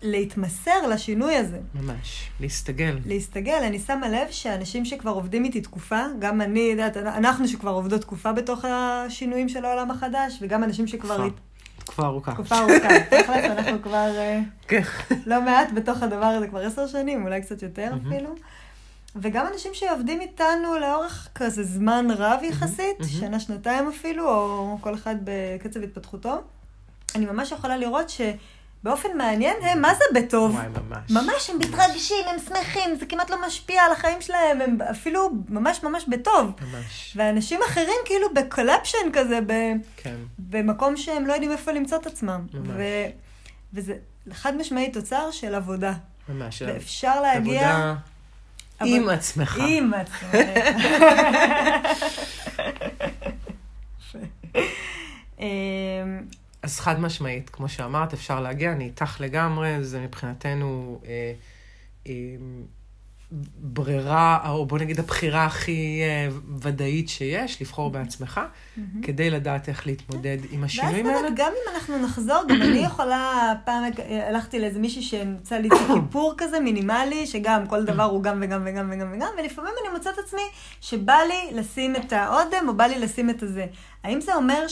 להתמסר לשינוי הזה. ממש, להסתגל. להסתגל, אני שמה לב שאנשים שכבר עובדים איתי תקופה, גם אני, יודעת, אנחנו שכבר עובדות תקופה בתוך השינויים של העולם החדש, וגם אנשים שכבר... תקופה. ארוכה. תקופה ארוכה. תכלס, אנחנו כבר אה, כן. לא מעט בתוך הדבר הזה, כבר עשר שנים, אולי קצת יותר. אפילו. וגם אנשים שעובדים איתנו לאורך כזה זמן רב יחסית. שנה, שנתיים אפילו, או כל אחד בקצב התפתחותו, אני ממש יכולה לראות שבאופן מעניין, הם מה זה בטוב? וואי, ממש. ממש, הם מתרגשים, הם שמחים, זה כמעט לא משפיע על החיים שלהם, הם אפילו ממש ממש בטוב. ממש. ואנשים אחרים כאילו בקולפשן כזה, ב, כן. במקום שהם לא יודעים איפה למצוא את עצמם. ממש. ו, וזה חד משמעי תוצר של עבודה. ממש. ואפשר להגיע... עבודה אבל- עם עצמך. עם עצמך. אז חד משמעית, כמו שאמרת, אפשר להגיע, אני איתך לגמרי, זה מבחינתנו אה, אה, ברירה, או בוא נגיד הבחירה הכי אה, ודאית שיש, לבחור בעצמך, כדי לדעת איך להתמודד עם ואז השינויים האלה. באמת, גם אם אנחנו נחזור, גם אני יכולה, פעם הלכתי לאיזה מישהי שנמצא לי כיפור כזה מינימלי, שגם כל דבר הוא גם וגם וגם וגם וגם, ולפעמים אני מוצאת עצמי שבא לי לשים את האודם, או בא לי לשים את הזה. האם זה אומר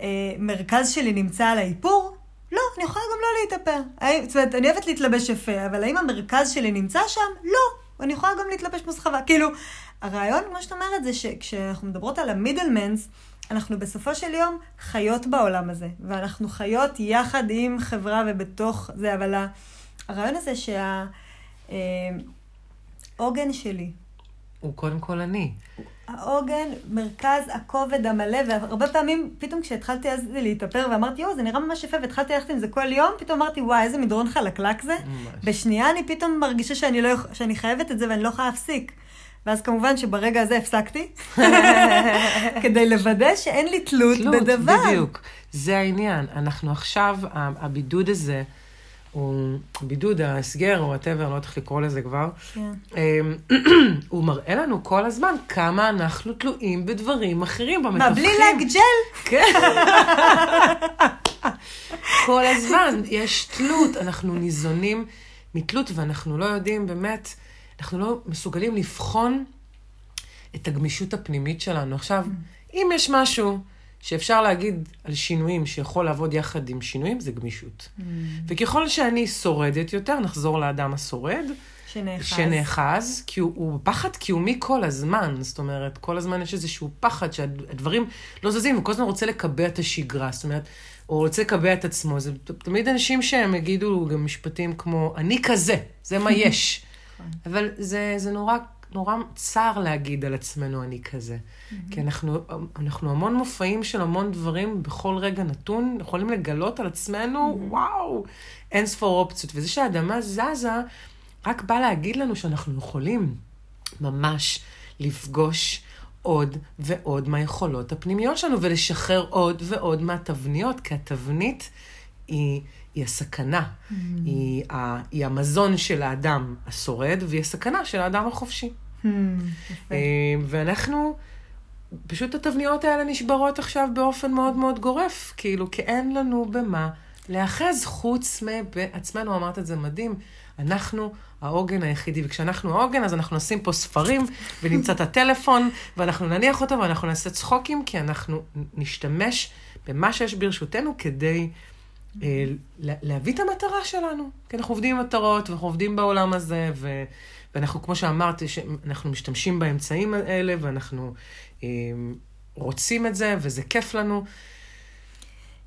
שהמרכז שלי נמצא על האיפור? לא, אני יכולה גם לא להתאפר. זאת אומרת, אני אוהבת להתלבש יפה, אבל האם המרכז שלי נמצא שם? לא. אני יכולה גם להתלבש מוסחבה. כאילו, הרעיון, כמו שאת אומרת, זה שכשאנחנו מדברות על המידלמנס, אנחנו בסופו של יום חיות בעולם הזה, ואנחנו חיות יחד עם חברה ובתוך זה, אבל הרעיון הזה שהעוגן שלי, הוא קודם כל אני. העוגן, מרכז הכובד המלא, והרבה פעמים, פתאום כשהתחלתי אז להתאפר ואמרתי, יואו, זה נראה ממש יפה, והתחלתי ללכת עם זה כל יום, פתאום אמרתי, וואי, איזה מדרון חלקלק זה. ממש. בשנייה אני פתאום מרגישה שאני, לא, שאני חייבת את זה ואני לא יכולה להפסיק. ואז כמובן שברגע הזה הפסקתי, כדי לוודא שאין לי תלות, תלות, בדבר. בדיוק. זה העניין. אנחנו עכשיו, הבידוד הזה, הוא בידוד, ההסגר, או וואטאבר, לא יודעת איך לקרוא לזה כבר, כן. אמ, הוא מראה לנו כל הזמן כמה אנחנו תלויים בדברים אחרים במתווכים. מה, בלי להגג'ל? כן. כל הזמן יש תלות, אנחנו ניזונים מתלות, ואנחנו לא יודעים באמת, אנחנו לא מסוגלים לבחון את הגמישות הפנימית שלנו. עכשיו, אם יש משהו שאפשר להגיד על שינויים שיכול לעבוד יחד עם שינויים, זה גמישות. וככל שאני שורדת יותר, נחזור לאדם השורד, שנאחז. שנאחז, כי הוא, הוא פחד קיומי כל הזמן. זאת אומרת, כל הזמן יש איזשהו פחד שהדברים לא זזים, הוא כל הזמן רוצה לקבע את השגרה. זאת אומרת, הוא רוצה לקבע את עצמו. זה תמיד אנשים שהם יגידו גם משפטים כמו, אני כזה, זה מה יש. אבל זה, זה נורא נורא צר להגיד על עצמנו אני כזה. כי אנחנו, אנחנו המון מופעים של המון דברים בכל רגע נתון, יכולים לגלות על עצמנו, וואו, אין ספור אופציות. וזה שהאדמה זזה, רק בא להגיד לנו שאנחנו יכולים ממש לפגוש עוד ועוד מהיכולות הפנימיות שלנו, ולשחרר עוד ועוד מהתבניות, כי התבנית היא, היא הסכנה. Mm. היא, ה, היא המזון של האדם השורד, והיא הסכנה של האדם החופשי. Hmm. אה, ואנחנו, פשוט התבניות האלה נשברות עכשיו באופן מאוד מאוד גורף, כאילו, כי אין לנו במה להיאחז חוץ מבעצמנו, אמרת את זה מדהים, אנחנו העוגן היחידי, וכשאנחנו העוגן, אז אנחנו נשים פה ספרים, ונמצא את הטלפון, ואנחנו נניח אותו, ואנחנו נעשה צחוקים, כי אנחנו נשתמש במה שיש ברשותנו כדי אה, לה- להביא את המטרה שלנו. כי אנחנו עובדים עם מטרות, ואנחנו עובדים בעולם הזה, ו... ואנחנו, כמו שאמרתי, ש- אנחנו משתמשים באמצעים האלה, ואנחנו אה, רוצים את זה, וזה כיף לנו.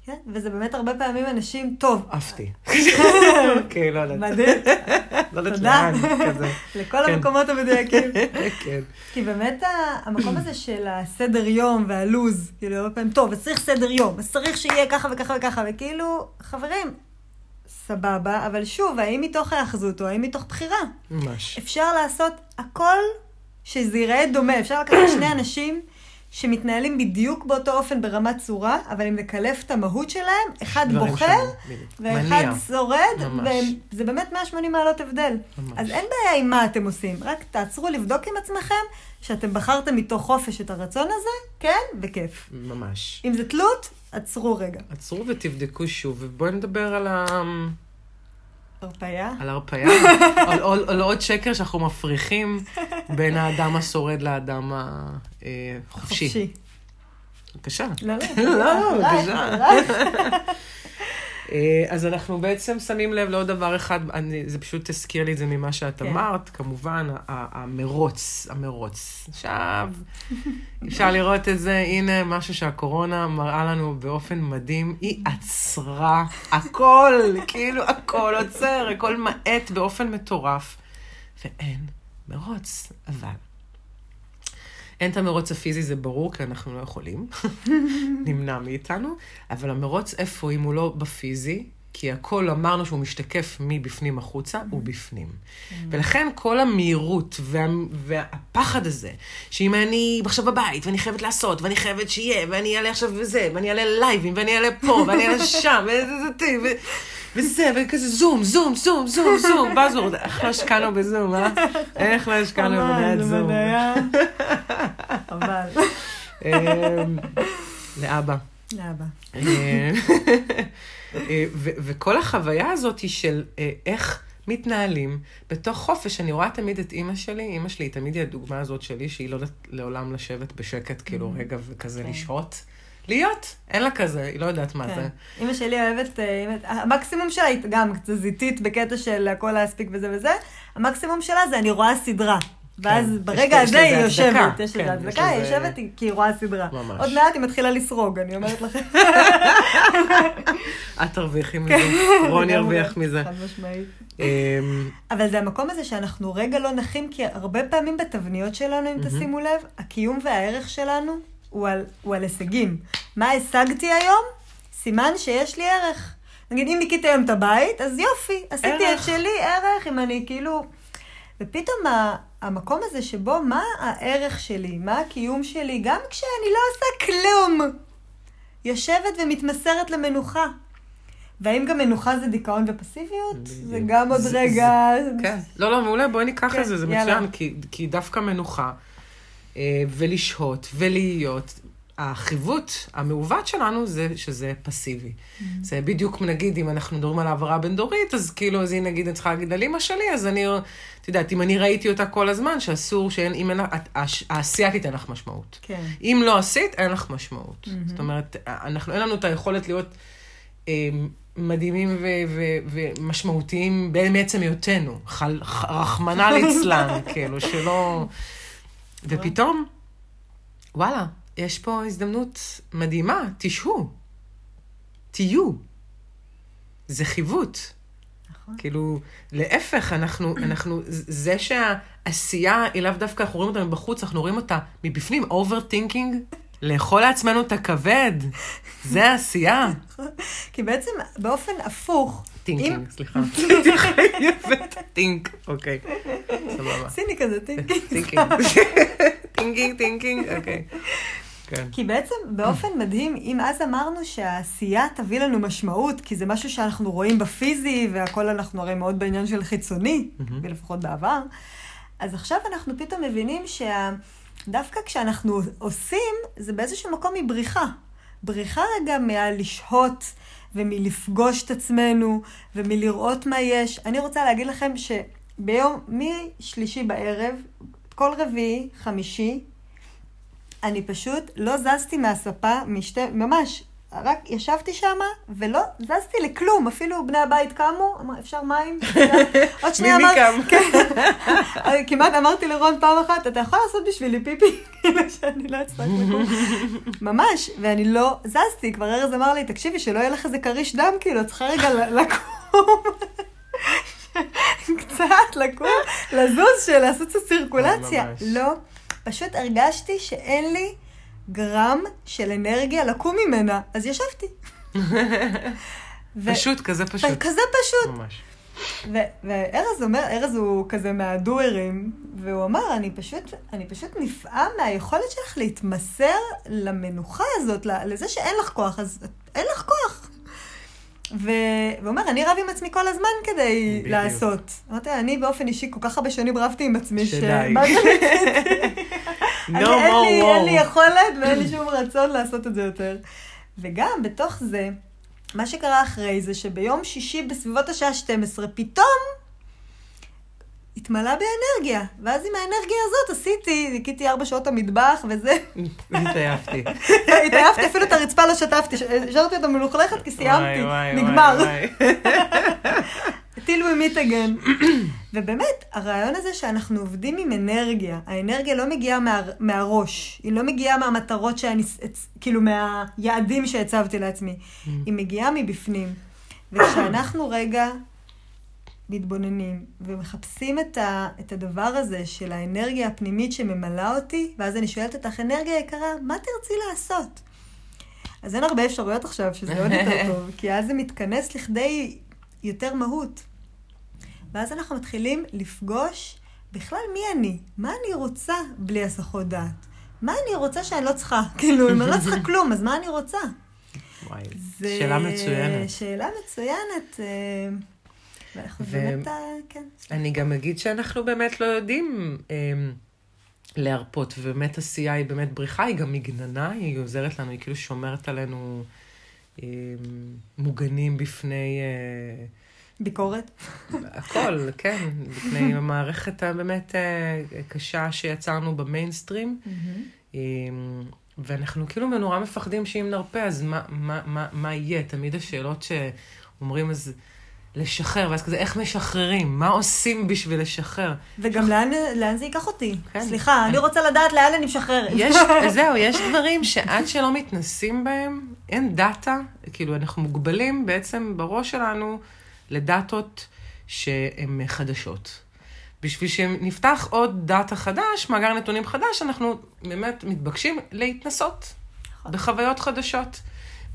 כן, וזה באמת הרבה פעמים אנשים, טוב, עפתי. כן, לא יודעת. מדהים, לא יודעת. לאן, כזה. לכל כן. המקומות המדויקים. כן. כי באמת המקום הזה של הסדר יום והלו"ז, כאילו הרבה פעמים, טוב, אז צריך סדר יום, אז צריך שיהיה ככה וככה וככה, וכאילו, חברים, סבבה, אבל שוב, האם מתוך ההאחזות או האם מתוך בחירה? ממש. אפשר לעשות הכל שזה ייראה דומה. אפשר לקחת שני אנשים שמתנהלים בדיוק באותו אופן ברמת צורה, אבל אם נקלף את המהות שלהם, אחד בוחר. ואחד. שורד. וזה באמת 180 מעלות הבדל. ממש. אז אין בעיה עם מה אתם עושים, רק תעצרו לבדוק עם עצמכם שאתם בחרתם מתוך חופש את הרצון הזה, כן, בכיף. ממש. אם זה תלות, עצרו רגע. עצרו ותבדקו שוב, ובואי נדבר על, ה... הרפאיה. על ההרפאיה, על, על, על עוד שקר שאנחנו מפריחים בין האדם השורד לאדם החופשי. חופשי. בבקשה. לא, לא, לא, בבקשה. אה, אז אנחנו בעצם שמים לב לעוד דבר אחד, אני, זה פשוט הזכיר לי את זה ממה שאת כן. אמרת, כמובן, המרוץ, המרוץ. עכשיו, אפשר לראות את זה, הנה משהו שהקורונה מראה לנו באופן מדהים, היא עצרה הכל, כאילו הכל עוצר, הכל מאט באופן מטורף, ואין מרוץ, אבל... אין את המרוץ הפיזי, זה ברור, כי אנחנו לא יכולים. נמנע מאיתנו. אבל המרוץ איפה, אם הוא לא בפיזי, כי הכל אמרנו שהוא משתקף מבפנים החוצה, הוא בפנים. ולכן כל המהירות וה, והפחד הזה, שאם אני עכשיו בבית, ואני חייבת לעשות, ואני חייבת שיהיה, ואני אעלה עכשיו וזה, ואני אעלה לייבים, ואני אעלה פה, ואני אעלה שם, וזה. וזה, וכזה זום, זום, זום, זום, זום, בזור, איך לא השקענו בזום, אה? איך לא השקענו במניית זום? אמ, לאבא. לאבא. אה, וכל החוויה הזאת היא של אה, איך מתנהלים בתוך חופש. אני רואה תמיד את אימא שלי, אימא שלי תמיד היא הדוגמה הזאת שלי, שהיא לא יודעת לעולם לשבת בשקט, כאילו רגע וכזה כן. לשהות. להיות, אין לה כזה, היא לא יודעת מה כן. זה. אימא שלי אוהבת, אה, המקסימום שלה היא גם קצת זיתית בקטע של הכל להספיק וזה וזה, המקסימום שלה זה אני רואה סדרה. ואז יש- ברגע הזה היא יושבת. יש כן, לזה יש הצדקה, היא יושבת כי היא רואה סדרה. ממש. עוד מעט היא מתחילה לסרוג, אני אומרת לכם. את תרוויחי מזה, רוני לגמרי, ירוויח מזה. חד משמעית. אמ, אבל זה המקום הזה שאנחנו רגע לא נחים, כי הרבה פעמים בתבניות שלנו, אם תשימו לב, הקיום והערך שלנו הוא על, הוא על הישגים. מה השגתי היום? סימן שיש לי ערך. נגיד, אם ניקיתי היום את הבית, אז יופי, עשיתי ערך. את שלי ערך, אם אני כאילו... ופתאום ה- המקום הזה שבו, מה הערך שלי, מה הקיום שלי, גם כשאני לא עושה כלום, יושבת ומתמסרת למנוחה. והאם גם מנוחה זה דיכאון ופסיביות? זה. גם עוד רגע... כן. לא, לא, מעולה, בואי ניקח כן, את זה, זה. מצוין, כי, דווקא מנוחה, ולשהות, ולהיות, החיווט המעוות שלנו זה שזה פסיבי. Mm-hmm. זה בדיוק, נגיד, אם אנחנו מדברים על העברה בין-דורית, אז כאילו, אז היא נגיד, אני צריכה להגיד על אימא שלי, אז אני, את יודעת, אם אני ראיתי אותה כל הזמן, שאסור שאין, אם אין העשייה תיתן לך משמעות. כן. אם לא עשית, אין לך משמעות. Mm-hmm. זאת אומרת, אנחנו, אין לנו את היכולת להיות אה, מדהימים ו- ו- ומשמעותיים מעצם היותנו. רחמנא ליצלן, כאילו, שלא... ופתאום, וואלה, יש פה הזדמנות מדהימה, תשהו. תהיו. זה חיווט. נכון. כאילו, להפך, אנחנו, אנחנו, זה שהעשייה היא לאו דווקא, אנחנו רואים אותה מבחוץ, אנחנו רואים אותה מבפנים, overthinking, לאכול לעצמנו את הכבד, זה העשייה. כי בעצם באופן הפוך, thinking, סליחה. think, אוקיי, סבבה. סיני כזה, thinking. thinking, thinking, אוקיי. כן. כי בעצם באופן מדהים, אם אז אמרנו שהעשייה תביא לנו משמעות, כי זה משהו שאנחנו רואים בפיזי, והכל אנחנו הרי מאוד בעניין של חיצוני, ולפחות בעבר, אז עכשיו אנחנו פתאום מבינים שדווקא כשאנחנו עושים, זה באיזשהו מקום מבריחה. בריחה רגע מהלשהות ומלפגוש את עצמנו ומלראות מה יש. אני רוצה להגיד לכם שביום, משלישי בערב, כל רביעי, חמישי, אני פשוט לא זזתי מהספה, משתי, ממש, רק ישבתי שם ולא זזתי לכלום, אפילו בני הבית קמו, אמר, אפשר מים? עוד שנייה מי אמר, קם? כן, כמעט אמרתי לרון פעם אחת, אתה יכול לעשות בשבילי פיפי? כאילו שאני לא אצטרך לקום. ממש, ואני לא זזתי, כבר ארז אמר לי, תקשיבי, שלא יהיה לך איזה כריש דם, כאילו, צריכה רגע לקום. קצת לקום, לזוז, של לעשות קצת סירקולציה. ממש. לא, פשוט הרגשתי שאין לי גרם של אנרגיה לקום ממנה, אז ישבתי. ו- פשוט, כזה פשוט. כזה פשוט. ממש. וארז אומר, ארז הוא כזה מהדוארים, והוא אמר, אני פשוט, אני פשוט נפעם מהיכולת שלך להתמסר למנוחה הזאת, לזה שאין לך כוח, אז אין לך כוח. ו- והוא אומר, אני רב עם עצמי כל הזמן כדי בדיוק. לעשות. אמרתי, אני באופן אישי כל כך הרבה שנים רבתי עם עצמי, זה No אני, אין, לי, more אין לי war. יכולת ואין לי שום רצון לעשות את זה יותר. וגם בתוך זה, מה שקרה אחרי זה שביום שישי בסביבות השעה 12, פתאום התמלא באנרגיה. ואז עם האנרגיה הזאת עשיתי, ניקיתי ארבע שעות המטבח וזה. התעייפתי. התעייפתי, אפילו את הרצפה לא שטפתי, השארתי אותה מלוכלכת כי סיימתי, נגמר. we meet again. ובאמת, הרעיון הזה שאנחנו עובדים עם אנרגיה, האנרגיה לא מגיעה מה, מהראש, היא לא מגיעה מהמטרות שאני, כאילו מהיעדים שהצבתי לעצמי, היא מגיעה מבפנים. וכשאנחנו רגע מתבוננים ומחפשים את, ה, את הדבר הזה של האנרגיה הפנימית שממלאה אותי, ואז אני שואלת אותך, אנרגיה יקרה, מה תרצי לעשות? אז אין הרבה אפשרויות עכשיו, שזה עוד יותר טוב, כי אז זה מתכנס לכדי יותר מהות. ואז אנחנו מתחילים לפגוש בכלל מי אני, מה אני רוצה בלי הסחות דעת. מה אני רוצה שאני לא צריכה? כאילו, אם אני לא צריכה כלום, אז מה אני רוצה? וואי, זה שאלה מצוינת. שאלה מצוינת. ואנחנו ו- באמת, אה, כן. אני גם אגיד שאנחנו באמת לא יודעים אה, להרפות, ובאמת עשייה היא באמת בריחה, היא גם מגננה, היא עוזרת לנו, היא כאילו שומרת עלינו אה, מוגנים בפני אה, ביקורת. הכל, כן, בפני המערכת הבאמת אה, קשה שיצרנו במיינסטרים. אה, ואנחנו כאילו נורא מפחדים שאם נרפה, אז מה, מה, מה, מה יהיה? תמיד השאלות שאומרים, אז לשחרר, ואז כזה, איך משחררים? מה עושים בשביל לשחרר? וגם לאן, לאן זה ייקח אותי? כן. סליחה, אני רוצה לדעת לאן אני משחררת. יש, זהו, יש דברים שעד שלא מתנסים בהם, אין דאטה, כאילו, אנחנו מוגבלים בעצם בראש שלנו לדאטות שהן חדשות. בשביל שנפתח עוד דאטה חדש, מאגר נתונים חדש, אנחנו באמת מתבקשים להתנסות נכון. בחוויות חדשות.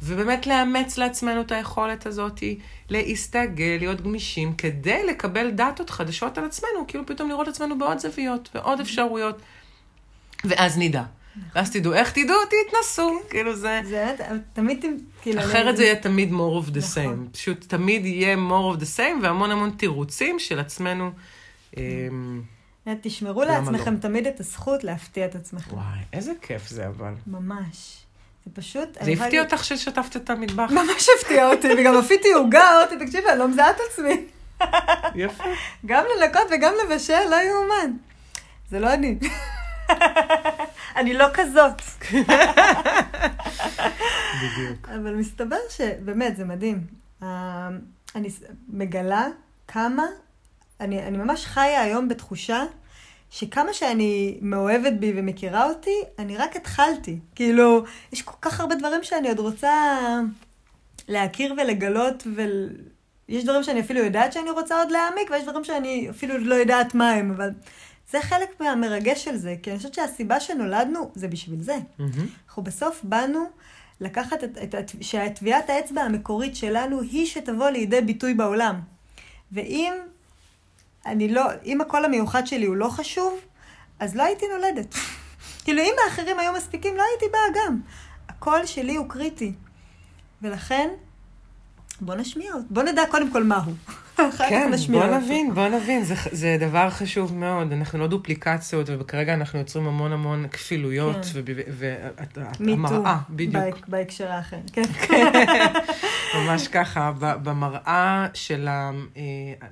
ובאמת לאמץ לעצמנו את היכולת הזאת, להסתגל, להיות גמישים, כדי לקבל דאטות חדשות על עצמנו, כאילו פתאום לראות עצמנו בעוד זוויות ועוד אפשרויות, ואז נדע. ואז תדעו, איך תדעו? תתנסו, כאילו זה... זה תמיד, כאילו... אחרת זה יהיה תמיד more of the נכון. same. פשוט תמיד יהיה more of the same, והמון המון תירוצים של עצמנו. אמ, תשמרו למה לעצמכם? תמיד את הזכות להפתיע את עצמכם. וואי, איזה כיף זה אבל. ממש. זה פשוט... זה הפתיע להגיד- אותך ששטפת את המטבח? ממש הפתיע אותי, וגם עפיתי עוגה, אמרתי, תקשיבי, אני לא מזהה את עצמי. יפה. גם לנקות וגם לבשל, לא יאומן. זה לא אני. אני לא כזאת. בדיוק. אבל מסתבר שבאמת, זה מדהים. אה, אני מגלה כמה, אני, אני ממש חיה היום בתחושה שכמה שאני מאוהבת בי ומכירה אותי, אני רק התחלתי. כאילו, יש כל כך הרבה דברים שאני עוד רוצה להכיר ולגלות ול... יש דברים שאני אפילו יודעת שאני רוצה עוד להעמיק, ויש דברים שאני אפילו לא יודעת מה הם, אבל זה חלק מהמרגש של זה, כי אני חושבת שהסיבה שנולדנו זה בשביל זה. אנחנו בסוף באנו לקחת את, את, את שהטביעת האצבע המקורית שלנו היא שתבוא לידי ביטוי בעולם. ואם אני לא, אם הקול המיוחד שלי הוא לא חשוב, אז לא הייתי נולדת. כאילו, אם האחרים היו מספיקים, לא הייתי באה גם. הקול שלי הוא קריטי. ולכן, בוא נשמיע. בוא נדע קודם כל מהו. כן, בוא נבין, בוא נבין, זה, זה דבר חשוב מאוד. אנחנו לא דופליקציות, וכרגע אנחנו יוצרים המון המון כפילויות, והמראה, בדיוק. בהקשר האחר, כן. ממש ככה, במראה של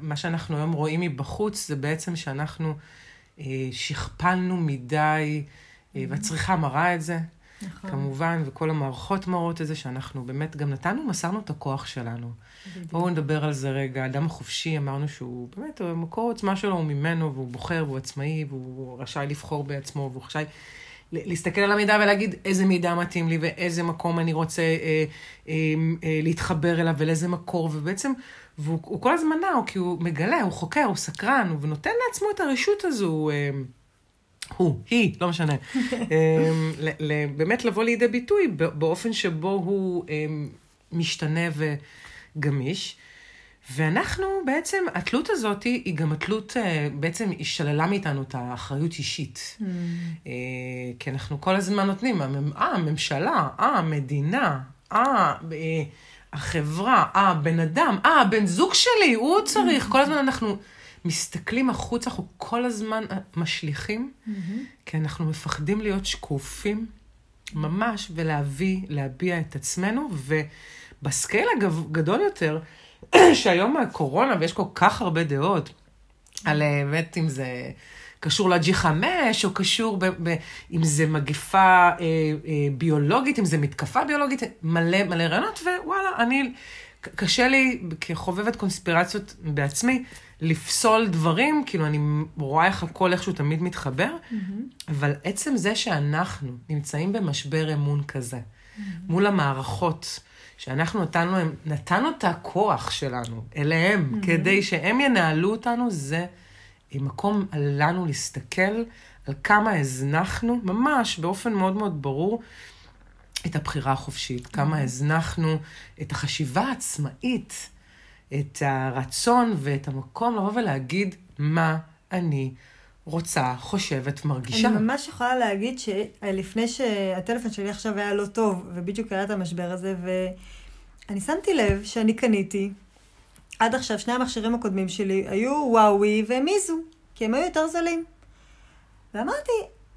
מה שאנחנו היום רואים מבחוץ, זה בעצם שאנחנו שכפלנו מדי, והצריכה מראה את זה. נכון. כמובן, וכל המערכות מראות את זה, שאנחנו באמת גם נתנו, מסרנו את הכוח שלנו. בדיוק. בואו נדבר על זה רגע. האדם החופשי, אמרנו שהוא באמת, מקור העוצמה שלו הוא ממנו, והוא בוחר, והוא עצמאי, והוא רשאי לבחור בעצמו, והוא רשאי להסתכל על המידע ולהגיד איזה מידע מתאים לי, ואיזה מקום אני רוצה אה, אה, אה, להתחבר אליו, ולאיזה מקור, ובעצם, והוא כל הזמן נע, כי הוא מגלה, הוא חוקר, הוא סקרן, ונותן לעצמו את הרשות הזו. אה, הוא, היא, לא משנה, אמ, באמת לבוא לידי ביטוי באופן שבו הוא אמ, משתנה וגמיש. ואנחנו בעצם, התלות הזאת היא גם התלות, אה, בעצם היא שללה מאיתנו את האחריות אישית. Mm. אה, כי אנחנו כל הזמן נותנים, אה, הממשלה, אה, המדינה, אה, החברה, אה, הבן אדם, אה, הבן זוג שלי, הוא צריך, כל הזמן אנחנו... מסתכלים החוצה, אנחנו כל הזמן משליכים, mm-hmm. כי אנחנו מפחדים להיות שקופים, ממש, ולהביא, להביע את עצמנו, ובסקייל הגדול יותר, שהיום הקורונה, ויש כל כך הרבה דעות, על אה, באמת אם זה קשור ל-G5, או קשור, ב, ב, אם זה מגפה אה, אה, ביולוגית, אם זה מתקפה ביולוגית, מלא מלא רעיונות, ווואלה, אני, קשה לי, כחובבת קונספירציות בעצמי, לפסול דברים, כאילו אני רואה איך הכל איכשהו תמיד מתחבר, mm-hmm. אבל עצם זה שאנחנו נמצאים במשבר אמון כזה, mm-hmm. מול המערכות, שאנחנו נתנו להם, נתנו את הכוח שלנו אליהם, mm-hmm. כדי שהם ינהלו אותנו, זה מקום לנו להסתכל על כמה הזנחנו, ממש באופן מאוד מאוד ברור, את הבחירה החופשית, mm-hmm. כמה הזנחנו את החשיבה העצמאית. את הרצון ואת המקום לבוא ולהגיד מה אני רוצה, חושבת, מרגישה. אני ממש יכולה להגיד שלפני שהטלפון שלי עכשיו היה לא טוב, ובדיוק היה את המשבר הזה, ואני שמתי לב שאני קניתי, עד עכשיו שני המכשירים הקודמים שלי היו וואוי ומיזו, כי הם היו יותר זולים. ואמרתי,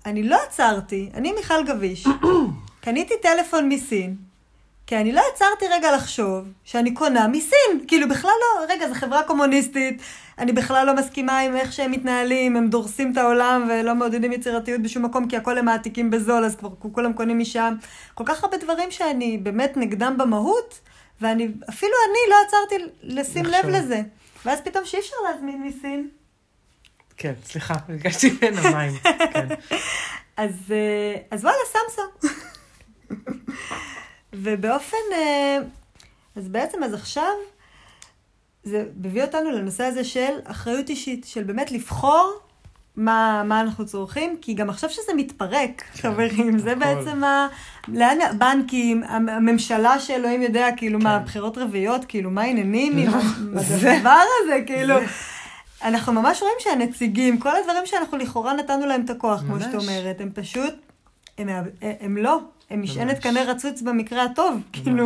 אני לא עצרתי, אני מיכל גביש, קניתי טלפון מסין, כי אני לא עצרתי רגע לחשוב שאני קונה מסין. כאילו, בכלל לא, רגע, זו חברה קומוניסטית, אני בכלל לא מסכימה עם איך שהם מתנהלים, הם דורסים את העולם ולא מעודדים יצירתיות בשום מקום, כי הכל הם מעתיקים בזול, אז כבר כולם קונים משם. כל כך הרבה דברים שאני באמת נגדם במהות, ואני, אפילו אני לא עצרתי לשים לב לזה. ואז פתאום שאי אפשר להזמין מסין. כן, סליחה, הרגשתי בין המים. כן. אז, אה, אז וואלה, סמסונג. ובאופן, אה, אז בעצם, אז עכשיו, זה מביא אותנו לנושא הזה של אחריות אישית, של באמת לבחור מה, מה אנחנו צורכים, כי גם עכשיו שזה מתפרק, כן, חברים, זה בעצם ה... לאן הבנקים, הממשלה שאלוהים יודע, כאילו, כן. מה, בחירות רביעיות, כאילו, מה העניינים עם לא, הדבר הזה, כאילו... אנחנו ממש רואים שהנציגים, כל הדברים שאנחנו לכאורה נתנו להם את הכוח, כמו שאת אומרת, הם פשוט, הם, הם לא, הם משענת קנה רצוץ במקרה הטוב, כאילו.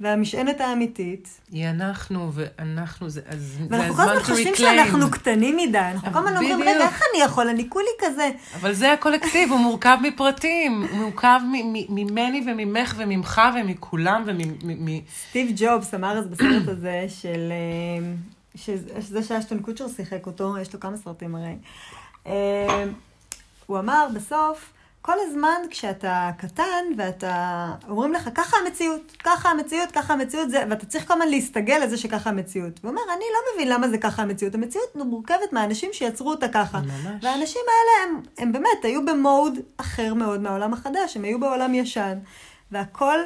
והמשענת האמיתית. היא אנחנו, ואנחנו, זה, אז זה הזמן to reclaim. ואנחנו כל הזמן חושבים שאנחנו קטנים מדי. אנחנו כל הזמן אומרים, רגע, איך אני יכול? אני כולי כזה. אבל זה הקולקטיב, הוא מורכב מפרטים. הוא מורכב ממני וממך וממך ומכולם וממ... סטיב ג'ובס אמר אז בסרט הזה של... אה, שזה שאשטון קוצ'ר שיחק אותו, יש לו כמה סרטים הרי. אה, הוא אמר בסוף, כל הזמן כשאתה קטן ואתה, אומרים לך, ככה המציאות, ככה המציאות, ככה המציאות, זה, ואתה צריך כל הזמן להסתגל לזה שככה המציאות. הוא אומר, אני לא מבין למה זה ככה המציאות. המציאות מורכבת מהאנשים שיצרו אותה ככה. ממש. והאנשים האלה, הם, הם באמת היו במוד אחר מאוד מהעולם החדש, הם היו בעולם ישן. והכל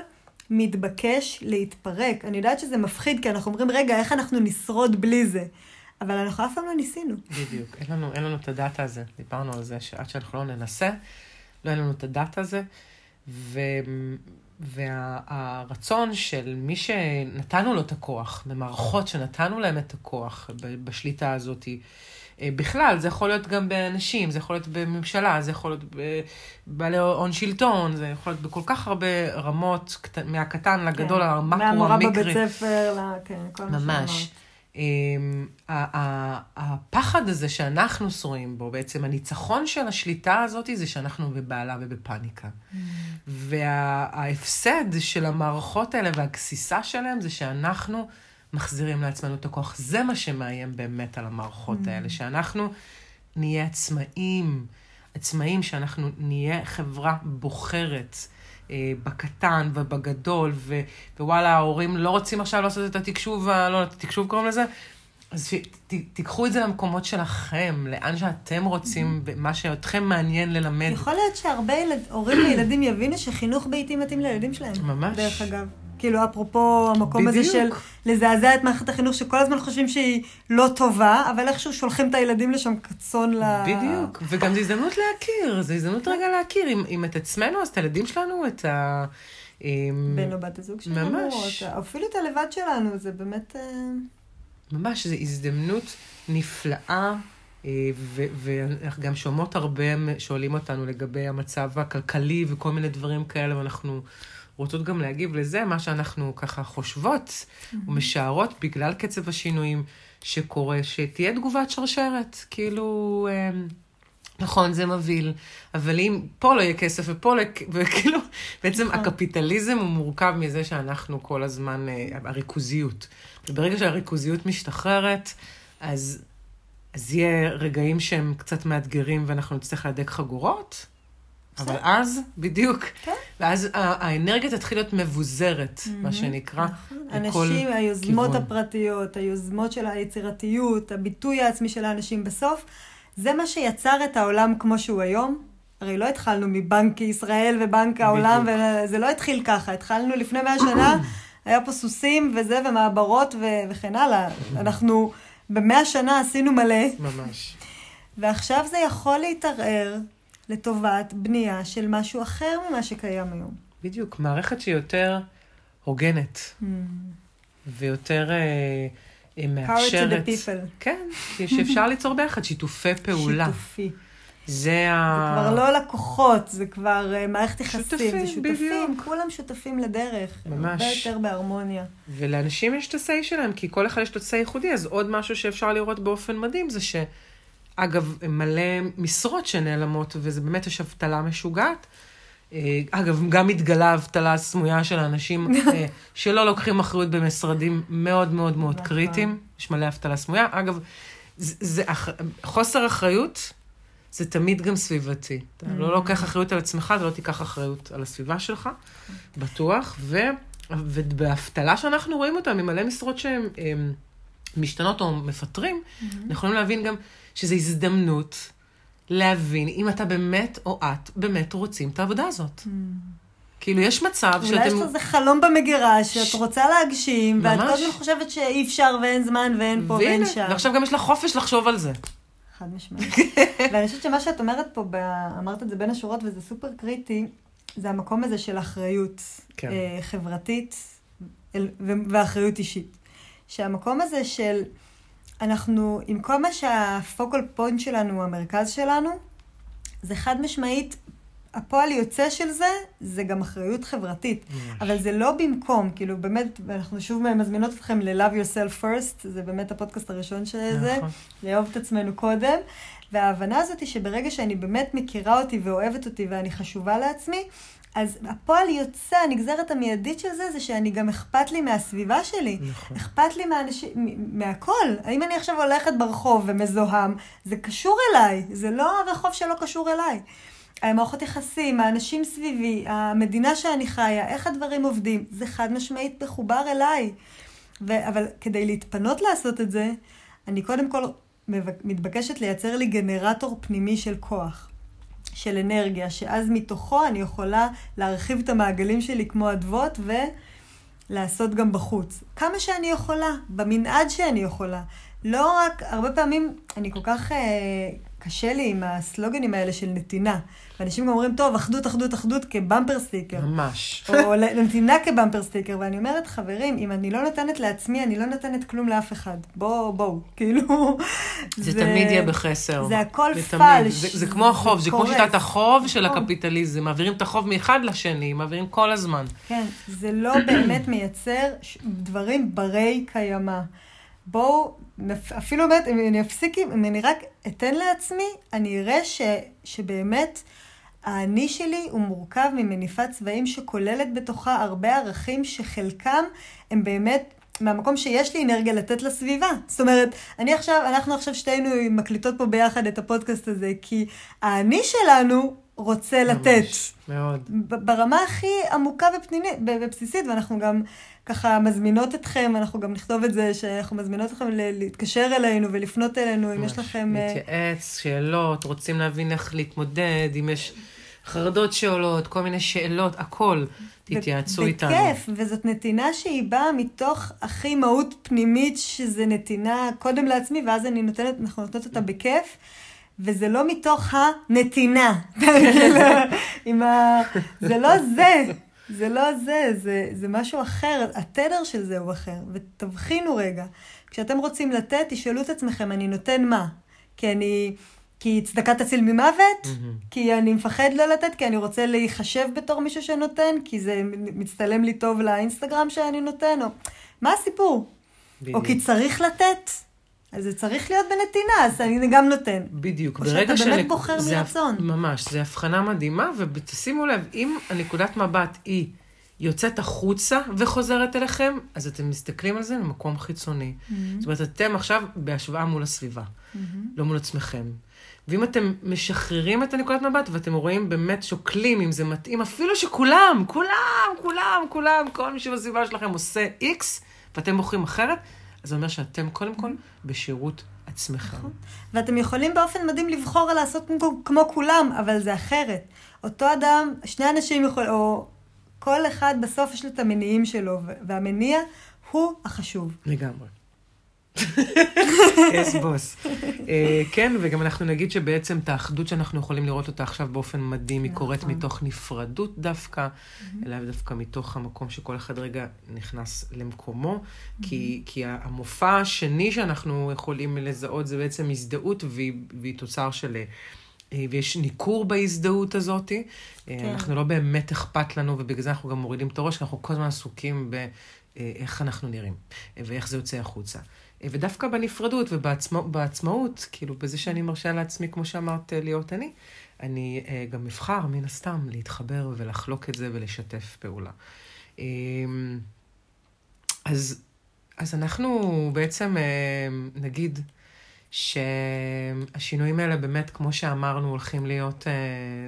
מתבקש להתפרק. אני יודעת שזה מפחיד, כי אנחנו אומרים, רגע, איך אנחנו נשרוד בלי זה? אבל אנחנו אף פעם לא ניסינו. בדיוק. אין לנו, אין לנו את הדאטה הזה. דיברנו על זה שעד שאנחנו לא ננסה, לא אין לנו את הדאטה הזה. ו... והרצון של מי שנתנו לו את הכוח, במערכות שנתנו להם את הכוח בשליטה הזאת, אה, בכלל, זה יכול להיות גם באנשים, זה יכול להיות בממשלה, זה יכול להיות בבעלי הון שלטון, זה יכול להיות בכל כך הרבה רמות, מהקטן לגדול, כן. המקרו, המקרי. מהמורה בבית ספר, כן, כל מה שאמרת. ממש. הפחד הזה שאנחנו שרועים בו, בעצם הניצחון של השליטה הזאת זה שאנחנו בבהלה ובפאניקה. וההפסד של המערכות האלה והגסיסה שלהם זה שאנחנו מחזירים לעצמנו את הכוח. זה מה שמאיים באמת על המערכות mm. האלה, שאנחנו נהיה עצמאים, עצמאים, שאנחנו נהיה חברה בוחרת. אה, בקטן ובגדול, ו, ווואלה, ההורים לא רוצים עכשיו לעשות את התקשוב, לא, את התקשוב קוראים לזה, אז ת, תיקחו את זה למקומות שלכם, לאן שאתם רוצים, מה שאתכם מעניין ללמד. יכול להיות שהרבה ילד, הורים וילדים יבינו שחינוך ביתי מתאים לילדים שלהם. ממש. דרך אגב. כאילו, אפרופו המקום בדיוק. הזה של לזעזע את מערכת החינוך, שכל הזמן חושבים שהיא לא טובה, אבל איכשהו שולחים את הילדים לשם כצאן ל... בדיוק, וגם זו הזדמנות להכיר, זו הזדמנות רגע להכיר, אם, אם את עצמנו, אז את הילדים שלנו, את ה... בן או בת הזוג שלנו, ממש. או אפילו את הלבד שלנו, זה באמת... אה, ממש, זו הזדמנות נפלאה. אה, ואנחנו גם שומעות הרבה, שואלים אותנו לגבי המצב הכלכלי וכל מיני דברים כאלה, ואנחנו רוצות גם להגיב לזה, מה שאנחנו ככה חושבות mm-hmm. ומשערות בגלל קצב השינויים שקורה, שתהיה תגובת שרשרת. כאילו, אה, נכון, זה מבהיל, אבל אם פה לא יהיה כסף ופה לא יהיה, וכאילו, בעצם נכון. הקפיטליזם הוא מורכב מזה שאנחנו כל הזמן, אה, הריכוזיות. וברגע שהריכוזיות משתחררת, אז, אז יהיה רגעים שהם קצת מאתגרים ואנחנו נצטרך להדק חגורות. אבל אז, בדיוק, כן. ואז האנרגיה תתחיל להיות מבוזרת. מה שנקרא, נכון. אנשים, היוזמות כיוון. הפרטיות, היוזמות של היצירתיות, הביטוי העצמי של האנשים בסוף, זה מה שיצר את העולם כמו שהוא היום. הרי לא התחלנו מבנק ישראל ובנק העולם, וזה לא התחיל ככה, התחלנו לפני מאה שנה, היה פה סוסים וזה, ומעברות ו- וכן הלאה. אנחנו במאה שנה עשינו מלא. ממש. ועכשיו זה יכול להתערער לטובת בנייה של משהו אחר ממה שקיים היום. בדיוק, מערכת שהיא יותר הוגנת, mm. ויותר אה, אה, מאפשרת... Power to the people. כן, שאפשר ליצור ביחד שיתופי פעולה. שיתופי. זה ה... זה כבר לא לקוחות, זה כבר uh, מערכת יחסים. שותפים, זה שותפים, בדיוק. כולם שותפים לדרך. ממש. הרבה יותר בהרמוניה. ולאנשים יש את ה-say שלהם, כי כל אחד יש לו say ייחודי, אז עוד משהו שאפשר לראות באופן מדהים זה ש... אגב, מלא משרות שנעלמות, וזה באמת, יש אבטלה משוגעת. אה, אגב, גם מתגלה אבטלה סמויה של אנשים אה, שלא לוקחים אחריות במשרדים מאוד מאוד מאוד נכון. קריטיים. יש מלא אבטלה סמויה. אגב, זה, זה חוסר אחריות, זה תמיד גם סביבתי. אתה לא mm. לוקח אחריות על עצמך, אתה לא תיקח אחריות על הסביבה שלך, בטוח. ו, ובאבטלה שאנחנו רואים אותה, ממלא משרות שהן משתנות או מפטרים, mm-hmm. אנחנו יכולים להבין גם שזו הזדמנות להבין אם אתה באמת, או את, באמת רוצים את העבודה הזאת. Mm. כאילו, יש מצב אולי שאתם... אולי יש איזה חלום במגירה שאת ש... רוצה להגשים, ממש. ואת כל הזמן חושבת שאי אפשר ואין זמן ואין פה ואין שם. ועכשיו גם יש לך חופש לחשוב על זה. חד משמעית. ואני חושבת שמה שאת אומרת פה, ב... אמרת את זה בין השורות וזה סופר קריטי, זה המקום הזה של אחריות כן. אה, חברתית ואחריות אישית. שהמקום הזה של... אנחנו, עם כל מה שהפוקל פוינט שלנו, המרכז שלנו, זה חד משמעית, הפועל יוצא של זה, זה גם אחריות חברתית. ממש. אבל זה לא במקום, כאילו באמת, אנחנו שוב מזמינות אתכם ל-Love Yourself First, זה באמת הפודקאסט הראשון של זה, נכון. לאהוב את עצמנו קודם. וההבנה הזאת היא שברגע שאני באמת מכירה אותי ואוהבת אותי ואני חשובה לעצמי, אז הפועל יוצא, הנגזרת המיידית של זה, זה שאני גם אכפת לי מהסביבה שלי. נכון. אכפת לי מהאנשים, מהכל. האם אני עכשיו הולכת ברחוב ומזוהם, זה קשור אליי, זה לא הרחוב שלא קשור אליי. המערכות יחסים, האנשים סביבי, המדינה שאני חיה, איך הדברים עובדים, זה חד משמעית מחובר אליי. ו- אבל כדי להתפנות לעשות את זה, אני קודם כל מתבקשת לייצר לי גנרטור פנימי של כוח. של אנרגיה, שאז מתוכו אני יכולה להרחיב את המעגלים שלי כמו אדוות ולעשות גם בחוץ. כמה שאני יכולה, במנעד שאני יכולה. לא רק, הרבה פעמים אני כל כך אה, קשה לי עם הסלוגנים האלה של נתינה. ואנשים גם אומרים, טוב, אחדות, אחדות, אחדות כבמפר סטיקר. ממש. או נתינה כבמפר סטיקר. ואני אומרת, חברים, אם אני לא נותנת לעצמי, אני לא נותנת כלום לאף אחד. בואו, בואו, כאילו... זה, זה תמיד יהיה בחסר. זה הכל פלש. זה, זה כמו החוב, זה כמו שיטת החוב של הקפיטליזם. מעבירים את החוב מאחד לשני, מעבירים כל הזמן. כן, זה לא באמת מייצר דברים ברי קיימא. בואו, אפילו באמת, אם אני אפסיק, אם אני רק אתן לעצמי, אני אראה ש, שבאמת האני שלי הוא מורכב ממניפת צבעים שכוללת בתוכה הרבה ערכים שחלקם הם באמת מהמקום שיש לי אנרגיה לתת לסביבה. זאת אומרת, אני עכשיו, אנחנו עכשיו שתינו מקליטות פה ביחד את הפודקאסט הזה, כי האני שלנו רוצה ממש, לתת. מאוד. ברמה הכי עמוקה ופנימית, ובסיסית, ואנחנו גם ככה מזמינות אתכם, אנחנו גם נכתוב את זה, שאנחנו מזמינות אתכם להתקשר אלינו ולפנות אלינו, אם יש לכם... אה, להתייעץ, שאלות, רוצים להבין איך להתמודד, אם יש חרדות שעולות, כל מיני שאלות, הכל. תתייעצו איתנו. בכיף, וזאת נתינה שהיא באה מתוך הכי מהות פנימית, שזה נתינה קודם לעצמי, ואז אני נותנת, אנחנו נותנות אותה בכיף. וזה לא מתוך הנתינה. עם ה... זה לא זה, זה לא זה, זה, זה משהו אחר, התדר של זה הוא אחר. ותבחינו רגע, כשאתם רוצים לתת, תשאלו את עצמכם, אני נותן מה? כי אני... כי צדקה תציל ממוות? Mm-hmm. כי אני מפחד לא לתת? כי אני רוצה להיחשב בתור מישהו שנותן? כי זה מצטלם לי טוב לאינסטגרם שאני נותן? או... מה הסיפור? בדיוק. או כי צריך לתת? אז זה צריך להיות בנתינה, אז אני גם נותן. בדיוק. או שאתה של... באמת בוחר זה מרצון. ממש, זו הבחנה מדהימה, ותשימו לב, אם הנקודת מבט היא יוצאת החוצה וחוזרת אליכם, אז אתם מסתכלים על זה ממקום חיצוני. Mm-hmm. זאת אומרת, אתם עכשיו בהשוואה מול הסביבה, mm-hmm. לא מול עצמכם. ואם אתם משחררים את הנקודת מבט ואתם רואים באמת שוקלים אם זה מתאים, אפילו שכולם, כולם, כולם, כולם, כל מי שבסביבה שלכם עושה איקס, ואתם בוחרים אחרת, אז זה אומר שאתם קודם כל בשירות עצמכם. נכון. ואתם יכולים באופן מדהים לבחור לעשות כמו, כמו כולם, אבל זה אחרת. אותו אדם, שני אנשים יכולים, או כל אחד בסוף יש לו את המניעים שלו, והמניע הוא החשוב. לגמרי. בוס. אה, כן, וגם אנחנו נגיד שבעצם את האחדות שאנחנו יכולים לראות אותה עכשיו באופן מדהים, היא קורית נכון. מתוך נפרדות דווקא, אלא דווקא מתוך המקום שכל אחד רגע נכנס למקומו, כי המופע השני שאנחנו יכולים לזהות זה בעצם הזדהות, והיא תוצר של... אה, ויש ניכור בהזדהות הזאת. אה, כן. אנחנו לא באמת אכפת לנו, ובגלל זה אנחנו גם מורידים את הראש, כי אנחנו כל הזמן עסוקים באיך אנחנו נראים, ואיך זה יוצא החוצה. ודווקא בנפרדות ובעצמאות, כאילו, בזה שאני מרשה לעצמי, כמו שאמרת, להיות אני, אני אה, גם אבחר, מן הסתם, להתחבר ולחלוק את זה ולשתף פעולה. אמ, אז, אז אנחנו בעצם, אה, נגיד, שהשינויים האלה באמת, כמו שאמרנו, הולכים להיות, אה,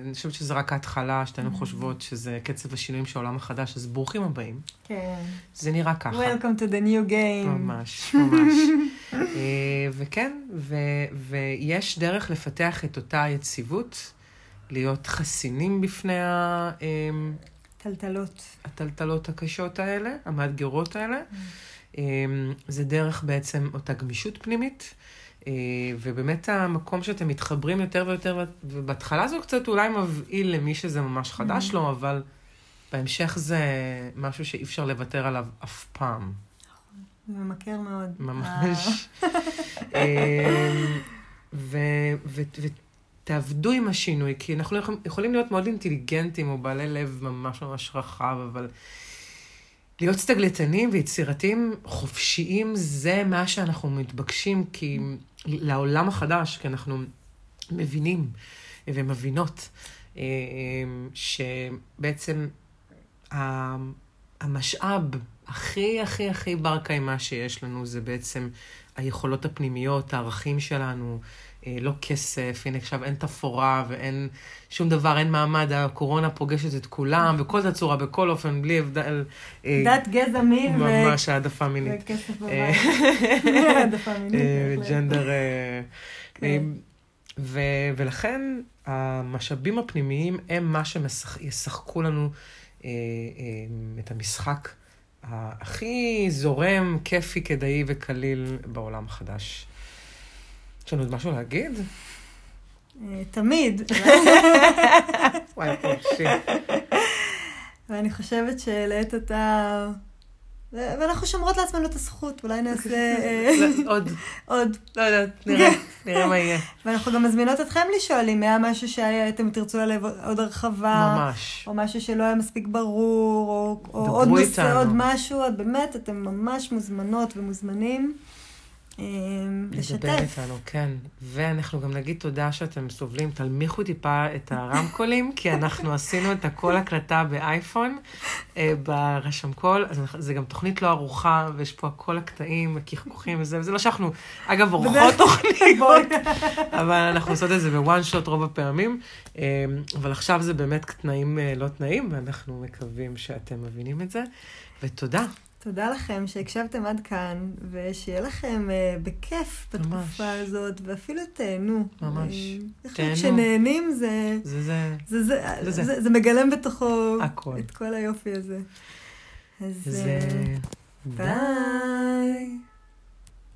אני חושבת שזה רק ההתחלה, שתינו mm-hmm. חושבות שזה קצב השינויים של העולם החדש, אז ברוכים הבאים. כן. זה נראה ככה. Welcome to the new game. ממש, ממש. אה, וכן, ו, ויש דרך לפתח את אותה יציבות, להיות חסינים בפני ה... אמ, טלטלות. הטלטלות הקשות האלה, המאתגרות האלה. Mm. זה דרך בעצם אותה גמישות פנימית. אה, ובאמת המקום שאתם מתחברים יותר ויותר, ובהתחלה זה קצת אולי מבהיל למי שזה ממש חדש mm-hmm. לו, אבל בהמשך זה משהו שאי אפשר לוותר עליו אף פעם. ממכר מאוד. ממש. אה, ותעבדו עם השינוי, כי אנחנו יכולים להיות מאוד אינטליגנטים או בעלי לב ממש ממש רחב, אבל להיות סטגלטנים ויצירתיים חופשיים זה מה שאנחנו מתבקשים, כי לעולם החדש, כי אנחנו מבינים ומבינות אה, שבעצם המשאב הכי הכי הכי בר קיימא שיש לנו זה בעצם היכולות הפנימיות, הערכים שלנו, אה, לא כסף, הנה עכשיו אין תפאורה ואין שום דבר, אין מעמד, הקורונה פוגשת את כולם, בכל תצורה, בכל אופן, בלי הבדל. אה, דת, גזע, מין. ממש העדפה מינית. וכסף בבית. העדפה מינית. ג'נדר. כן. ולכן המשאבים הפנימיים הם מה שישחקו לנו אה, אה, את המשחק הכי זורם, כיפי, כדאי וקליל בעולם החדש. יש לנו עוד משהו להגיד? אה, תמיד. וואי, חופשי. ואני חושבת שלעת אתה... ואנחנו שומרות לעצמנו את הזכות, אולי נעשה... אה, עוד. עוד. לא יודעת, נראה, נראה מה יהיה. ואנחנו גם מזמינות אתכם לשאול אם היה משהו שאתם תרצו עליו עוד הרחבה. ממש. או משהו שלא היה מספיק ברור, או עוד נושא, עוד משהו, באמת, אתם ממש מוזמנות ומוזמנים. לשתף. לדבר איתנו, כן. ואנחנו גם נגיד תודה שאתם סובלים, תלמיכו טיפה את הרמקולים, כי אנחנו עשינו את הכל הקלטה באייפון, אה, ברשם קול, אז זה גם תוכנית לא ארוכה, ויש פה כל הקטעים, הקחקוחים וזה, וזה לא שאנחנו, אגב, עורכות תוכניות, אבל אנחנו עושות את זה בוואן שוט רוב הפעמים, אה, אבל עכשיו זה באמת תנאים אה, לא תנאים, ואנחנו מקווים שאתם מבינים את זה, ותודה. תודה לכם שהקשבתם עד כאן, ושיהיה לכם uh, בכיף בתקופה ממש. הזאת, ואפילו תהנו. ממש. Uh, תהנו. כשנהנים זה... זה זה. זה, זה, זה, זה. זה, זה מגלם בתוכו... הכל. את כל היופי הזה. אז... זה... ביי.